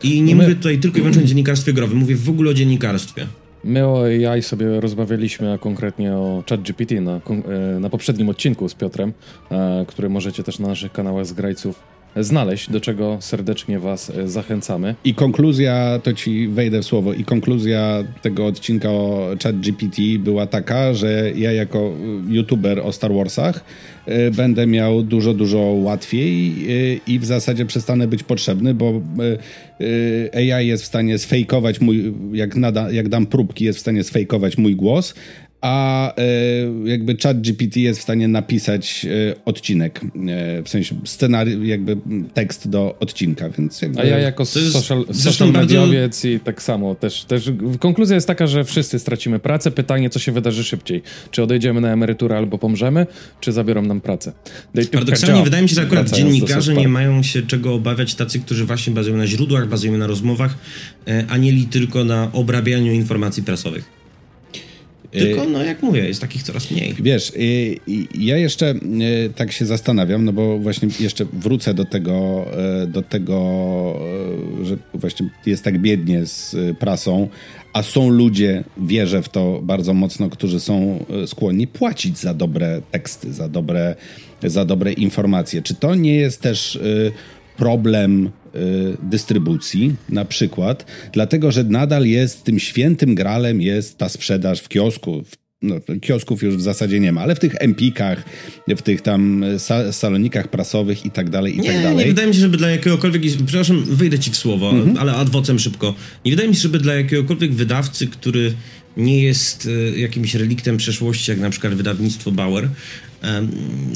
I nie My... mówię tutaj tylko i wyłącznie o dziennikarstwie growym, mówię w ogóle o dziennikarstwie. My o AI sobie rozmawialiśmy, a konkretnie o ChatGPT na, e, na poprzednim odcinku z Piotrem, e, który możecie też na naszych kanałach zgrajców znaleźć, do czego serdecznie Was zachęcamy. I konkluzja, to Ci wejdę w słowo, i konkluzja tego odcinka o ChatGPT była taka, że ja jako youtuber o Star Warsach Y, będę miał dużo, dużo łatwiej y, i w zasadzie przestanę być potrzebny, bo y, AI jest w stanie sfejkować mój, jak, nada, jak dam próbki, jest w stanie sfejkować mój głos, a e, jakby chat GPT jest w stanie napisać e, odcinek, e, w sensie scenariusz, jakby tekst do odcinka, więc jakby... A ja jako social, social mediowiec i tak samo też, też konkluzja jest taka, że wszyscy stracimy pracę. Pytanie, co się wydarzy szybciej? Czy odejdziemy na emeryturę albo pomrzemy, czy zabiorą nam pracę? Paradoksalnie wydaje mi się, że akurat dziennikarze nie mają się czego obawiać tacy, którzy właśnie bazują na źródłach, bazują na rozmowach, a nie tylko na obrabianiu informacji prasowych. Tylko, no jak mówię, jest takich coraz mniej. Wiesz, ja jeszcze tak się zastanawiam, no bo właśnie jeszcze wrócę do tego, do tego, że właśnie jest tak biednie z prasą, a są ludzie, wierzę w to bardzo mocno, którzy są skłonni płacić za dobre teksty, za dobre, za dobre informacje. Czy to nie jest też problem Y, dystrybucji, na przykład, dlatego że nadal jest tym świętym gralem jest ta sprzedaż w kiosku. No, kiosków już w zasadzie nie ma, ale w tych empikach, w tych tam sa salonikach prasowych i tak dalej, i nie, tak dalej. Nie wydaje mi się, żeby dla jakiegokolwiek, przepraszam, wyjdę ci w słowo, mhm. ale adwocem szybko. Nie wydaje mi się, żeby dla jakiegokolwiek wydawcy, który nie jest y, jakimś reliktem przeszłości, jak na przykład wydawnictwo Bauer,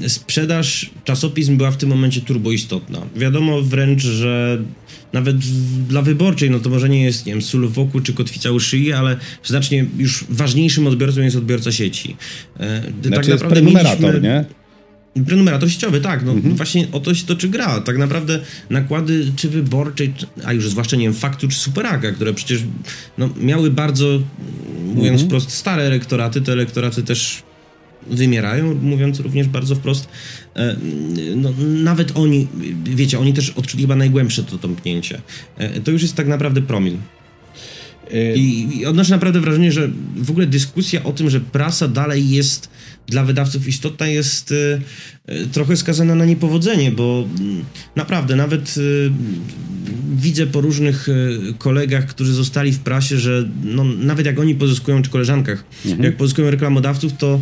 sprzedaż czasopism była w tym momencie turboistotna. Wiadomo wręcz, że nawet dla wyborczej, no to może nie jest, nie wiem, sól w oku czy kotwica u szyi, ale znacznie już ważniejszym odbiorcą jest odbiorca sieci. E, tak znaczy tak naprawdę prenumerator, nie? Prenumerator sieciowy, tak. No mhm. właśnie o to się toczy gra. Tak naprawdę nakłady czy wyborczej, a już zwłaszcza, nie wiem, faktu czy superaka, które przecież no, miały bardzo, mówiąc mhm. wprost, stare elektoraty. Te elektoraty też wymierają, mówiąc również bardzo wprost. E, no, nawet oni, wiecie, oni też odczuli chyba najgłębsze to tąpnięcie. E, to już jest tak naprawdę promil. E, I, I odnoszę naprawdę wrażenie, że w ogóle dyskusja o tym, że prasa dalej jest dla wydawców istotna, jest trochę skazana na niepowodzenie, bo mm, naprawdę nawet widzę po różnych kolegach, którzy zostali w prasie, że no, nawet jak oni pozyskują, czy koleżankach, mhm. jak pozyskują reklamodawców, to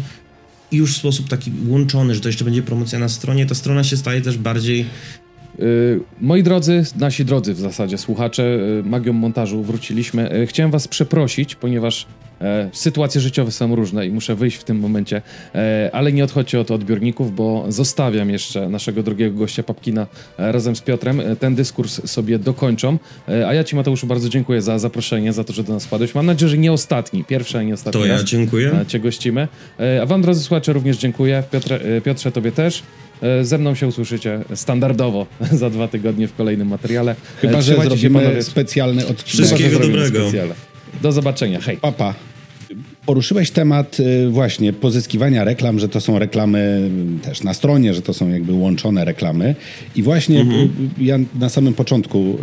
już w sposób taki łączony, że to jeszcze będzie promocja na stronie, ta strona się staje też bardziej moi drodzy, nasi drodzy w zasadzie słuchacze, yy, magią montażu wróciliśmy. Yy, chciałem was przeprosić, ponieważ sytuacje życiowe są różne i muszę wyjść w tym momencie, ale nie odchodźcie od odbiorników, bo zostawiam jeszcze naszego drugiego gościa Papkina razem z Piotrem. Ten dyskurs sobie dokończą. A ja Ci, Mateuszu, bardzo dziękuję za zaproszenie, za to, że do nas wpadłeś. Mam nadzieję, że nie ostatni, pierwszy, a nie ostatni To ja dziękuję. Cię gościmy. A Wam, drodzy słuchacze, również dziękuję. Piotrze, Piotrze Tobie też. Ze mną się usłyszycie standardowo [laughs] za dwa tygodnie w kolejnym materiale. Chyba, że zrobimy specjalny odcinek. Wszystkiego dobrego. Specjale. Do zobaczenia. Hej. Papa. Poruszyłeś temat y, właśnie pozyskiwania reklam, że to są reklamy też na stronie, że to są jakby łączone reklamy. I właśnie mhm. ja na samym początku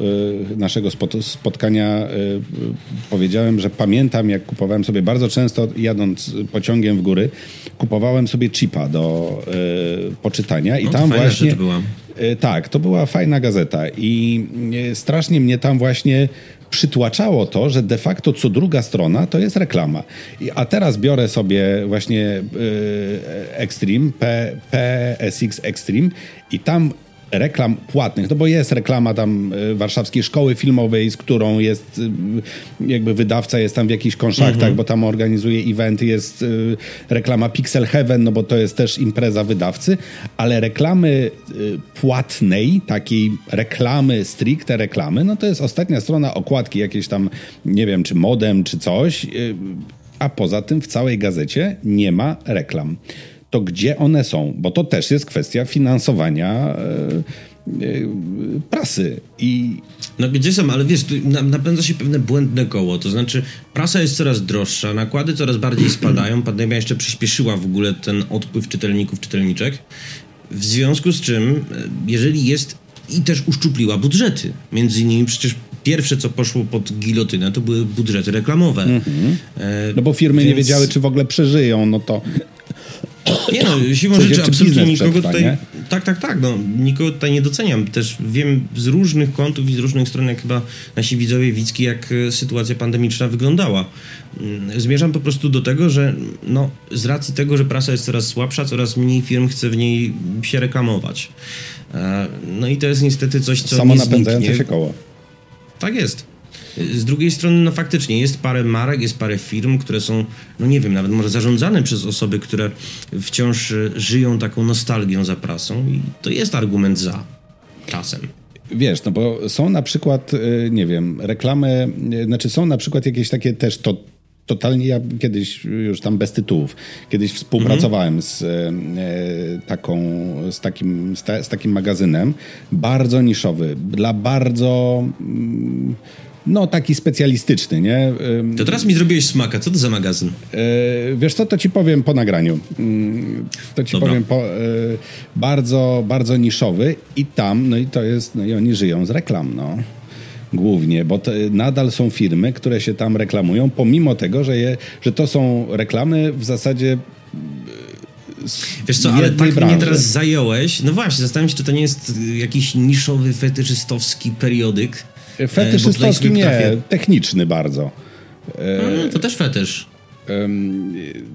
y, naszego spotkania y, powiedziałem, że pamiętam, jak kupowałem sobie bardzo często, jadąc pociągiem w góry, kupowałem sobie chipa do poczytania i no, tam właśnie. Tak, to była fajna gazeta i strasznie mnie tam właśnie przytłaczało to, że de facto co druga strona to jest reklama. A teraz biorę sobie właśnie yy, Extreme, P, PSX Extreme i tam reklam płatnych, no bo jest reklama tam y, Warszawskiej Szkoły Filmowej, z którą jest y, jakby wydawca jest tam w jakichś konszaktach, mhm. bo tam organizuje eventy, jest y, reklama Pixel Heaven, no bo to jest też impreza wydawcy, ale reklamy płatnej, takiej reklamy, stricte reklamy, no to jest ostatnia strona okładki jakieś tam, nie wiem, czy modem, czy coś, a poza tym w całej gazecie nie ma reklam to gdzie one są? Bo to też jest kwestia finansowania e, e, prasy. I... No gdzie są, ale wiesz, tu napędza się pewne błędne koło, to znaczy prasa jest coraz droższa, nakłady coraz bardziej [clears throat] spadają, pandemia jeszcze przyspieszyła w ogóle ten odpływ czytelników, czytelniczek, w związku z czym, e, jeżeli jest i też uszczupliła budżety, między innymi przecież pierwsze, co poszło pod gilotynę, to były budżety reklamowe. Mm -hmm. no bo firmy Więc... nie wiedziały, czy w ogóle przeżyją, no to Nie no, [coughs] siłą rzeczy czy absolutnie nikogo przetrwa, tutaj... Nie? Tak, tak, tak, no, nikogo tutaj nie doceniam. Też wiem z różnych kątów i z różnych stron, jak chyba nasi widzowie widzki, jak e, sytuacja pandemiczna wyglądała. Mm, zmierzam po prostu do tego, że no, z racji tego, że prasa jest coraz słabsza, coraz mniej firm chce w niej się reklamować. E, no i to jest niestety coś, co Samo nie napędzające się koło. Tak jest. Z drugiej strony, no faktycznie, jest parę marek, jest parę firm, które są, no nie wiem, nawet może zarządzane przez osoby, które wciąż e, żyją taką nostalgią za prasą i to jest argument za czasem. Wiesz, no bo są na przykład, e, nie wiem, reklamy, e, znaczy są na przykład jakieś takie też to totalnie, ja kiedyś już tam bez tytułów, kiedyś współpracowałem mm -hmm. z e, taką, z takim, z, ta, z, takim magazynem, bardzo niszowy, dla bardzo... Mm, no, taki specjalistyczny, nie? To teraz mi zrobiłeś smaka. Co to za magazyn? E, wiesz co, to ci powiem po nagraniu. Mm, to ci Dobra. powiem po, e, bardzo, bardzo niszowy i tam, no i to jest, no i oni żyją z reklam, no. Głównie, bo to, nadal są firmy, które się tam reklamują, pomimo tego, że, je, że to są reklamy w zasadzie Wiesz co, ale tak branży. mnie teraz zająłeś. No właśnie, zastanawiam się, czy to nie jest jakiś niszowy, fetyszystowski periodyk. Fetyszystowski nie, techniczny bardzo. No, to też fetysz.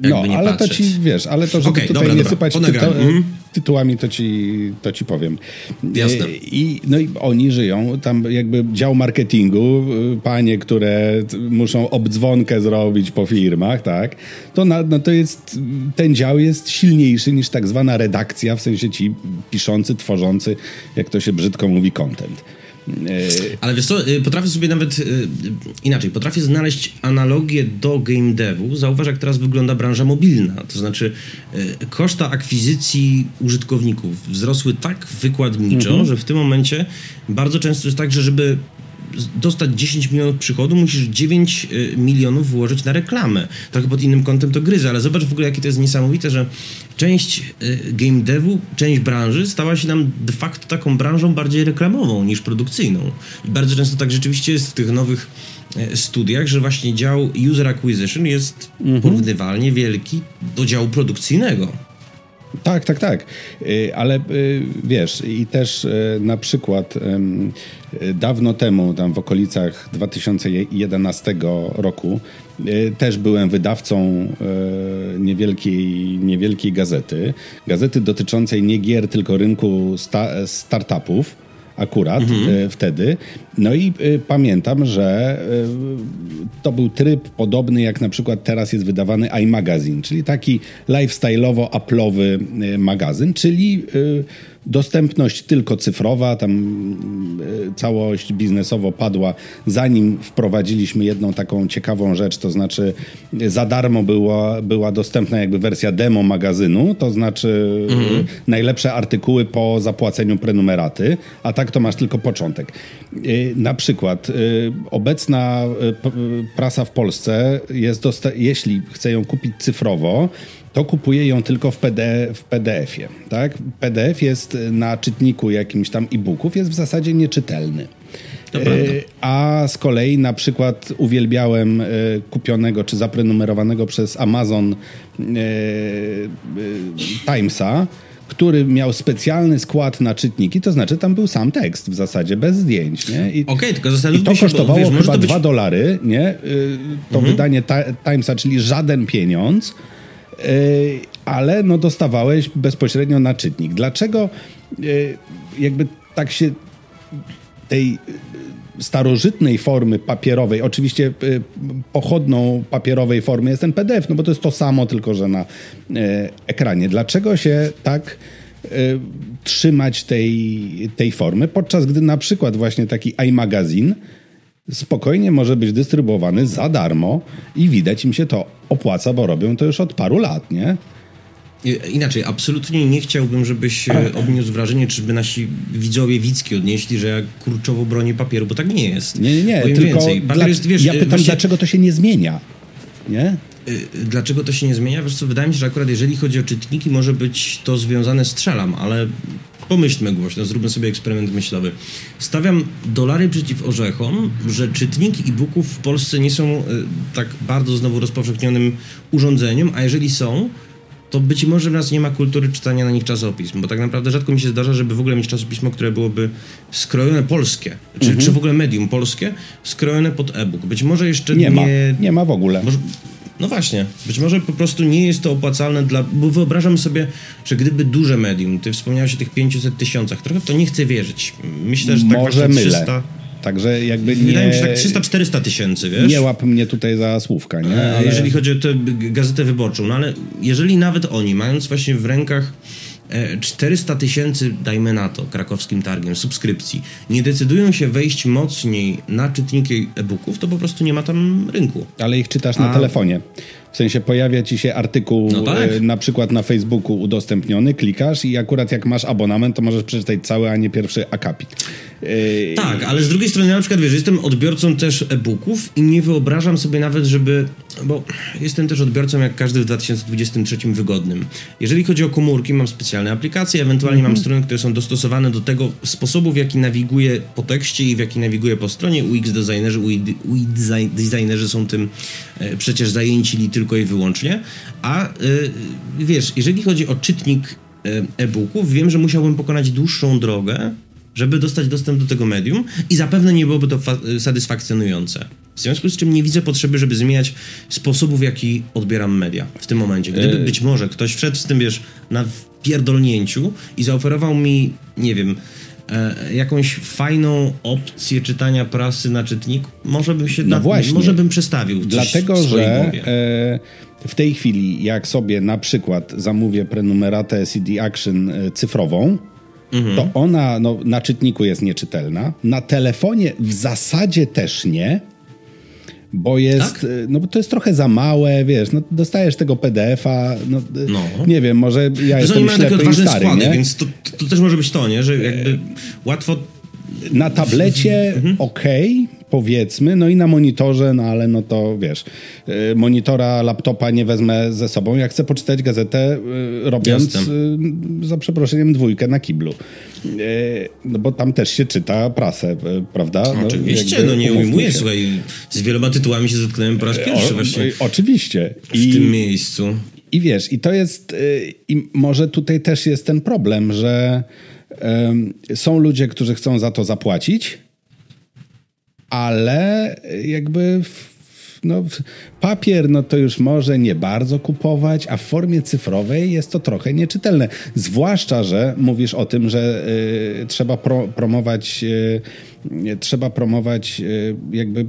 no, ale patrzeć. to ci, wiesz, ale to, żeby okay, tutaj dobra, nie sypać tytu mm. Tytułami, to ci, to ci powiem. Jasne. I, no i oni żyją, tam jakby dział marketingu, y, panie, które muszą obdzwonkę zrobić po firmach, tak, to, na, no to jest, ten dział jest silniejszy niż tak zwana redakcja, w sensie ci piszący, tworzący, jak to się brzydko mówi, content. E, Ale wiesz co, y, potrafię sobie nawet y, inaczej, potrafię znaleźć analogię do game devu. Zauważ, jak teraz wygląda branża mobilna. To znaczy, y, koszta akwizycji użytkowników wzrosły tak wykładniczo, mhm. że w tym momencie bardzo często jest tak, że żeby dostać 10 milionów przychodu, musisz 9 milionów włożyć na reklamę. Trochę pod innym kątem to gryza, ale zobacz w ogóle, jakie to jest niesamowite, że część y, game devu, część branży stała się nam de facto taką branżą bardziej reklamową niż produkcyjną. I bardzo często tak rzeczywiście jest w tych nowych e, studiach, że właśnie dział user acquisition jest mhm. porównywalnie wielki do działu produkcyjnego. Tak, tak, tak. Y, ale y, wiesz, i też na przykład dawno temu, tam w okolicach 2011 roku, też byłem wydawcą niewielkiej, niewielkiej gazety. Gazety dotyczącej nie gier, tylko rynku sta startupów akurat mhm. Wtedy. No i pamiętam, że to był tryb podobny jak na przykład teraz jest wydawany iMagazine, czyli taki lifestyle'owo-applowy magazyn, czyli Dostępność tylko cyfrowa, tam e, całość biznesowo padła, zanim wprowadziliśmy jedną taką ciekawą rzecz, to znaczy za darmo była, była dostępna jakby wersja demo magazynu, to znaczy mhm. najlepsze artykuły po zapłaceniu prenumeraty, a tak to masz tylko początek. Na przykład e, obecna prasa w Polsce jest, jeśli chce ją kupić cyfrowo, to kupuje ją tylko w, PD, w PDF-ie. Tak? PDF jest na czytniku jakimś tam e-booków, jest w zasadzie nieczytelny. A z kolei na przykład uwielbiałem kupionego czy zaprenumerowanego przez Amazon Timesa, który miał specjalny skład na czytniki, to znaczy tam był sam tekst w zasadzie, bez zdjęć. Okej, okay, tylko I to kosztowało bo, wiesz, chyba być... 2 dolary, nie? To mhm. wydanie Timesa, czyli żaden pieniądz. E, ale no dostawałeś bezpośrednio na czytnik. Dlaczego e, jakby tak się tej starożytnej formy papierowej, oczywiście e, pochodną papierowej formy jest ten PDF, no bo to jest to samo, tylko że na ekranie. Dlaczego się tak trzymać tej, tej formy, podczas gdy na przykład właśnie taki iMagazine spokojnie może być dystrybuowany za darmo i widać im się to opłaca, bo robią to już od paru lat, nie? Inaczej, absolutnie nie chciałbym, żebyś e, odniósł wrażenie, czyżby nasi widzowie widzki odnieśli, że ja kurczowo bronię papieru, bo tak nie jest. Nie, nie, nie. Powiem tylko więcej. Dla, jest, wiesz, ja pytam, właśnie... dlaczego to się nie zmienia, nie? E, dlaczego to się nie zmienia? Wiesz co, wydaje mi się, że akurat jeżeli chodzi o czytniki, może być to związane z strzelam, ale Pomyślmy głośno, zróbmy sobie eksperyment myślowy. Stawiam dolary przeciw orzechom, że czytniki e-booków w Polsce nie są y, tak bardzo znowu rozpowszechnionym urządzeniem, a jeżeli są, to być może w nas nie ma kultury czytania na nich czasopism, bo tak naprawdę rzadko mi się zdarza, żeby w ogóle mieć czasopismo, które byłoby skrojone polskie, czy, mhm. czy w ogóle medium polskie, skrojone pod e-book. Być może jeszcze nie... Nie ma, nie ma w ogóle. Może, no właśnie, być może po prostu nie jest to opłacalne dla. Bo wyobrażam sobie, że gdyby duże medium, ty wspomniałeś o tych 500 tysiącach, trochę w to nie chcę wierzyć. Myślę, że tak może mylę. 300. Także jakby nie... Wydaje mi się tak 300-400 tysięcy, wiesz? Nie łap mnie tutaj za słówka, nie? E, ale... Jeżeli chodzi o tę gazetę wyborczą, no ale jeżeli nawet oni, mając właśnie w rękach 400 e, tysięcy, dajmy na to, krakowskim targiem subskrypcji, nie decydują się wejść mocniej na czytniki e-booków, to po prostu nie ma tam rynku. Ale ich czytasz na A... telefonie. W sensie pojawia ci się artykuł no tak. E, na przykład na Facebooku udostępniony, klikasz i akurat jak masz abonament, to możesz przeczytać cały, a nie pierwszy akapit. Yy... Tak, ale z drugiej strony na przykład, wiesz, jestem odbiorcą też e-booków i nie wyobrażam sobie nawet, żeby, bo jestem też odbiorcą jak każdy w 2023 wygodnym. Jeżeli chodzi o komórki, mam specjalne aplikacje, ewentualnie mm -hmm. mam strony, które są dostosowane do tego sposobu, w jaki nawiguję po tekście i w jaki nawiguję po stronie. UX designerzy, UI, designerzy są tym e, przecież zajęci tylko i wyłącznie, a e, wiesz, jeżeli chodzi o czytnik e, e-booków, wiem, że musiałbym pokonać dłuższą drogę, żeby dostać dostęp do tego medium i zapewne nie byłoby to satysfakcjonujące. W związku z czym nie widzę potrzeby, żeby zmieniać sposobów, w jaki odbieram media w tym momencie. Gdyby być może ktoś wszedł z tym, wiesz, na pierdolnięciu i zaoferował mi, nie wiem, e, jakąś fajną opcję czytania prasy na czytniku, może bym się no właśnie. może bym przestawił. Dlatego, że e, w tej chwili, jak sobie na przykład zamówię prenumeratę CD Action e, cyfrową, mhm. to ona no, na czytniku jest nieczytelna. Na telefonie w zasadzie też nie. Bo jest, tak? Y, no bo to jest trochę za małe, wiesz, no dostajesz tego PDF-a, no, y, no. nie wiem, może ja jestem mają takie odważne stary, składy, nie? więc to, to, to, też może być to, nie, że jakby łatwo... Na tablecie ok, powiedzmy, no i na monitorze, no ale no to wiesz, y, monitora, laptopa nie wezmę ze sobą. Ja chcę poczytać gazetę y, robiąc Jasne. Y, za przeproszeniem dwójkę na kiblu. No bo tam też się czyta prasę, prawda? No, oczywiście, no nie ujmuję, się. słuchaj, z wieloma tytułami się zetknąłem po raz pierwszy o, właśnie. Oczywiście. I, w tym miejscu. I wiesz, i to jest, i może tutaj też jest ten problem, że są ludzie, którzy chcą za to zapłacić, ale jakby no, papier no to już może nie bardzo kupować, a w formie cyfrowej jest to trochę nieczytelne. Zwłaszcza, że mówisz o tym, że y, trzeba pro, promować y, trzeba promować y, jakby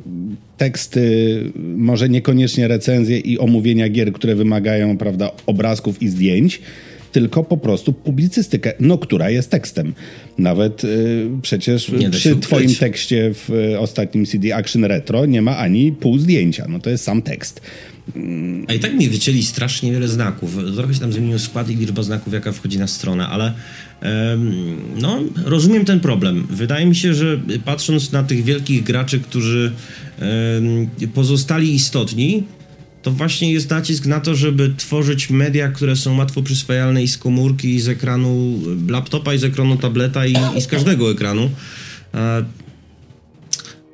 teksty, może niekoniecznie recenzje i omówienia gier, które wymagają prawda, obrazków i zdjęć, tylko po prostu publicystykę, no która jest tekstem. Nawet y, przecież przy twoim tekście w y, ostatnim CD Action Retro nie ma ani pół zdjęcia, no to jest sam tekst. A i tak mi wycięli strasznie wiele znaków. Trochę się tam zmienił skład i liczba znaków, jaka wchodzi na stronę, ale no, rozumiem ten problem. Wydaje mi się, że patrząc na tych wielkich graczy, którzy pozostali istotni, to właśnie jest nacisk na to, żeby tworzyć media, które są łatwo przyswajalne i z komórki, i z ekranu laptopa, i z ekranu tableta, i, i z każdego ekranu. E,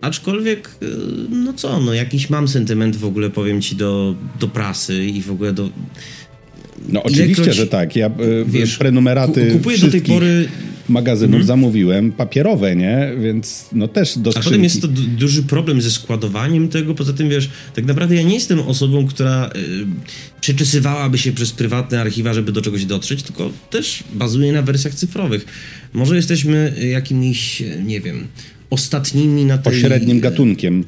aczkolwiek, e, no co, no jakiś mam sentyment w ogóle, powiem ci, do, do prasy i w ogóle do... No oczywiście, Ilekroć, że tak. Ja e, wiesz, prenumeraty kupuję do tej pory magazynów mhm. zamówiłem papierowe, nie? Więc no też do skrzynki. A potem jest to duży problem ze składowaniem tego. Poza tym, wiesz, tak naprawdę ja nie jestem osobą, która y, przeczesywałaby się przez prywatne archiwa, żeby do czegoś dotrzeć, tylko też bazuję na wersjach cyfrowych. Może jesteśmy jakimiś, nie wiem, ostatnimi na tej... Pośrednim gatunkiem.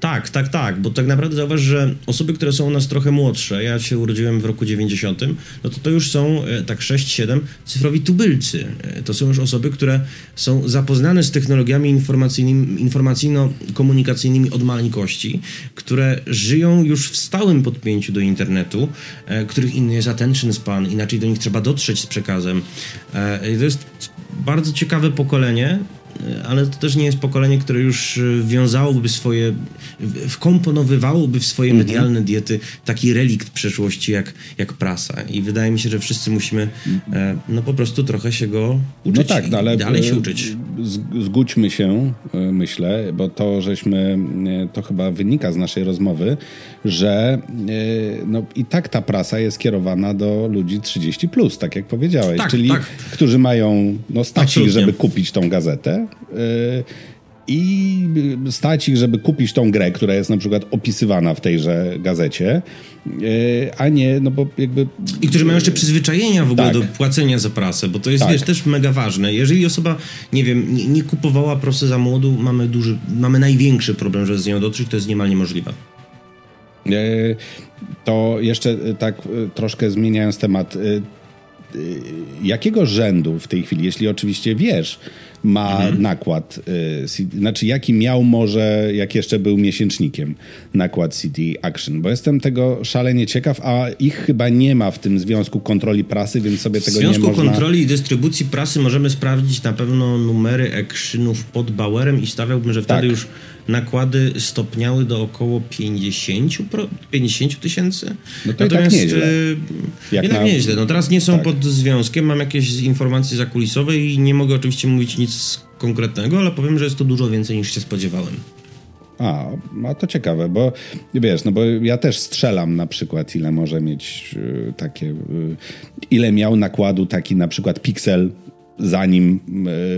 Tak, tak, tak, bo tak naprawdę zauważ, że osoby, które są u nas trochę młodsze, ja się urodziłem w roku 90, no to to już są e, tak 6-7 cyfrowi tubylcy. E, to są już osoby, które są zapoznane z technologiami informacyjnymi, informacyjno-komunikacyjnymi od maleńkości, które żyją już w stałym podpięciu do internetu, e, których inny jest attention span, inaczej do nich trzeba dotrzeć z przekazem. To jest bardzo ciekawe pokolenie, ale to też nie jest pokolenie, które już wiązałoby swoje, wkomponowywałoby w swoje mhm. medialne diety taki relikt przeszłości jak, jak prasa. I wydaje mi się, że wszyscy musimy e, no po prostu trochę się go uczyć no tak, no ale dalej się e, uczyć. Zgódźmy się, e, myślę, bo to, żeśmy, to chyba wynika z naszej rozmowy, że no i tak ta prasa jest kierowana do ludzi 30+, plus, tak jak powiedziałeś, tak, czyli tak. którzy mają no, stać żeby kupić tą gazetę i stać ich, żeby kupić tą grę, która jest na przykład opisywana w tejże gazecie, e, a nie, no bo jakby... I którzy mają jeszcze przyzwyczajenia w ogóle tak. do płacenia za prasę, bo to jest, tak. wiesz, też mega ważne. Jeżeli osoba, nie wiem, nie, nie kupowała prosy za młodu, mamy duży, mamy największy problem, żeby z nią dotrzeć, to jest niemal niemożliwe. E, to jeszcze tak e, troszkę zmieniając temat, jakiego rzędu w tej chwili, jeśli oczywiście wiesz, ma mhm. nakład, y, znaczy jaki miał może, jak jeszcze był miesięcznikiem, nakład CD Action, bo jestem tego szalenie ciekaw, a ich chyba nie ma w tym Związku Kontroli Prasy, więc sobie tego nie można... W Związku Kontroli i Dystrybucji Prasy możemy sprawdzić na pewno numery Actionów pod Bauerem i stawiałbym, że wtedy tak. już nakłady stopniały do około 50, 50 tysięcy. No to Natomiast, i tak nieźle. Y, Jak jednak na... nieźle. No teraz nie są tak. pod związkiem, mam jakieś informacje zakulisowe i nie mogę oczywiście mówić nic konkretnego, ale powiem, że jest to dużo więcej niż się spodziewałem. A, a to ciekawe, bo wiesz, no bo ja też strzelam na przykład, ile może mieć y, takie, y, ile miał nakładu taki na przykład Pixel zanim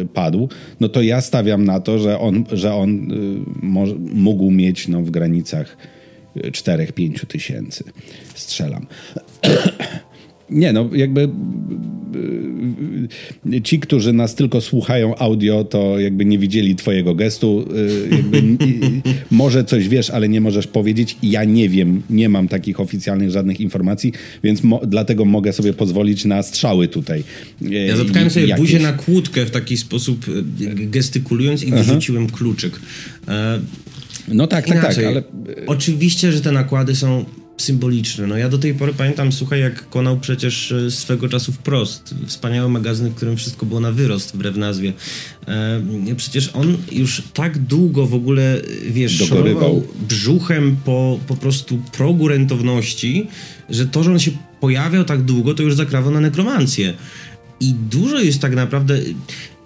y, padł, no to ja stawiam na to, że on, że on y, mógł mieć no, w granicach 4-5 tysięcy. Strzelam. Nie, no jakby y, ci, którzy nas tylko słuchają audio, to jakby nie widzieli twojego gestu. Y, jakby, może coś wiesz, ale nie możesz powiedzieć. Ja nie wiem, nie mam takich oficjalnych żadnych informacji, więc mo dlatego mogę sobie pozwolić na strzały tutaj. Ja zatkałem sobie jakieś... buzię na kłódkę w taki sposób gestykulując i wyrzuciłem Aha. kluczyk. E, no tak, Inaczej. tak, tak, ale... Oczywiście, że te nakłady są symboliczne. No ja do tej pory pamiętam, słuchaj, jak konał przecież e, swego czasu wprost. Wspaniały magazyn, w którym wszystko było na wyrost, wbrew nazwie. E, przecież on już tak długo w ogóle, wiesz, szorował brzuchem po, po prostu progu rentowności, że to, że on się pojawiał tak długo, to już zakrawa na nekromancję. I dużo jest tak naprawdę E,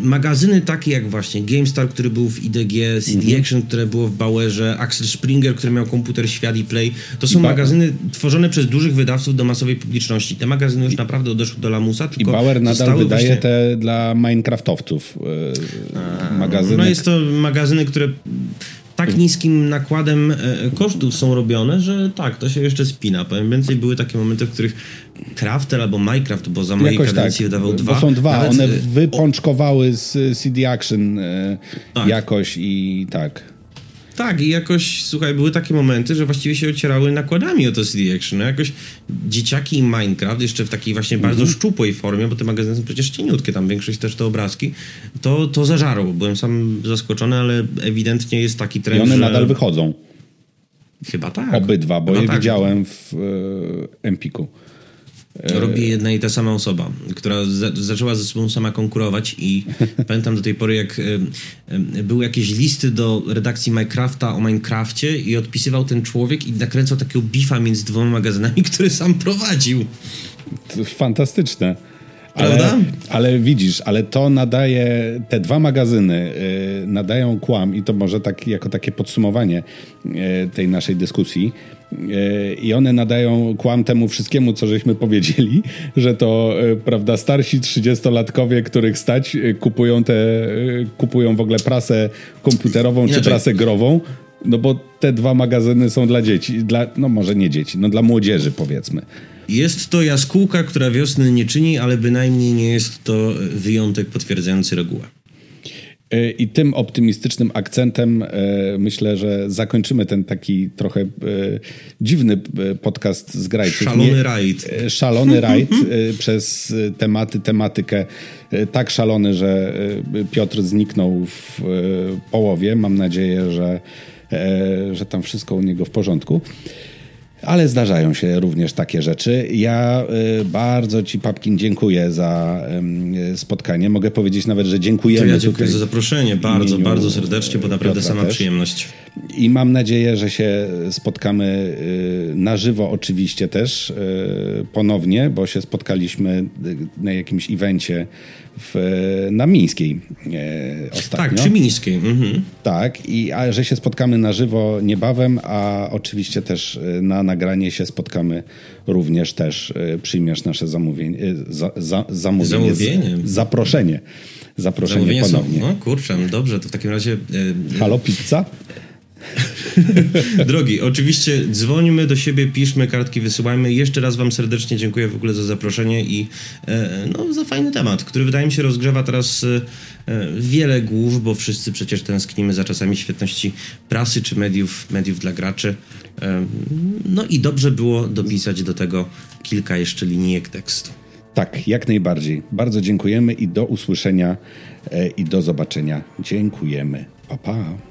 magazyny takie jak właśnie GameStar, który był w IDG, CD mhm. Action, które było w Bauerze, Axel Springer, który miał komputer Świat i Play. To są magazyny tworzone przez dużych wydawców do masowej publiczności. Te magazyny już naprawdę odeszły do lamusa. I Bauer nadal wydaje właśnie... te dla Minecraftowców yy, magazyny. No jest to magazyny, które tak niskim nakładem e, kosztów są robione, że tak, to się jeszcze spina. Powiem więcej, były takie momenty, w których Crafter albo Minecraft, bo za mojej Jakoś kadencji tak. wydawał dwa. Są dwa, Nawet... one e, wypączkowały z CD Action tak. jakoś i tak. Tak, i jakoś, słuchaj, były takie momenty, że właściwie się ocierały nakładami o to CD Action. No jakoś dzieciaki i Minecraft, jeszcze w takiej właśnie bardzo mm -hmm. szczupłej formie, bo te magazyny są przecież cieniutkie, tam większość też te obrazki, to, to zażarło. Byłem sam zaskoczony, ale ewidentnie jest taki trend, I one że... nadal wychodzą. Chyba tak. Obydwa, bo Chyba je tak. widziałem w e, Empiku. Robi jedna i ta sama osoba, która za, zaczęła ze sobą sama konkurować i [laughs] pamiętam do tej pory, jak y, y, były jakieś listy do redakcji Minecrafta o Minecrafcie i odpisywał ten człowiek i nakręcał takiego bifa między dwoma magazynami, [laughs] który sam prowadził. To fantastyczne. Ale, ale, widzisz, ale to nadaje, te dwa magazyny y, nadają kłam i to może tak jako takie podsumowanie y, tej naszej dyskusji y, i one nadają kłam temu wszystkiemu, co żeśmy powiedzieli, [laughs] że to, prawda, starsi trzydziestolatkowie, których stać, kupują te, kupują w ogóle prasę komputerową Inaczej. czy prasę grową, no bo te dwa magazyny są dla dzieci, dla, no może nie dzieci, no dla młodzieży powiedzmy. Jest to jaskółka, która wiosny nie czyni, ale bynajmniej nie jest to wyjątek potwierdzający regułę. E, I tym optymistycznym akcentem e, myślę, że zakończymy ten taki trochę e, dziwny podcast z grajców. Szalony rajd. Szalony rajd [laughs] przez tematy, tematykę tak szalony, że Piotr zniknął w połowie. Mam nadzieję, że, że tam wszystko u niego w porządku. Ale zdarzają się również takie rzeczy. Ja y, bardzo Ci, Papkin, dziękuję za spotkanie. Mogę powiedzieć nawet, że dziękujemy. To ja dziękuję za zaproszenie. Bardzo, bardzo serdecznie, bo naprawdę Piotra sama też. przyjemność. I mam nadzieję, że się spotkamy y, na żywo oczywiście też y, ponownie, bo się spotkaliśmy na jakimś evencie w, na Mińskiej e, ostatnio. Tak, przy Mińskiej. Mhm. Tak, i a, że się spotkamy na żywo niebawem, a oczywiście też na nagranie się spotkamy również też. Przyjmiesz nasze zamówienie, za, za, zamówienie, zamówienie. zaproszenie. Zaproszenie Zamówienie ponownie. Są, no kurczę, dobrze, to w takim razie... Halo, pizza? [laughs] Drogi, oczywiście dzwońmy do siebie, piszmy, kartki wysyłajmy. Jeszcze raz Wam serdecznie dziękuję w ogóle za zaproszenie i e, no, za fajny temat, który wydaje mi się rozgrzewa teraz e, wiele głów, bo wszyscy przecież tęsknimy za czasami świetności prasy czy mediów, mediów dla graczy. E, no i dobrze było dopisać do tego kilka jeszcze linijek tekstu. Tak, jak najbardziej. Bardzo dziękujemy i do usłyszenia i do zobaczenia. Dziękujemy. Pa, pa.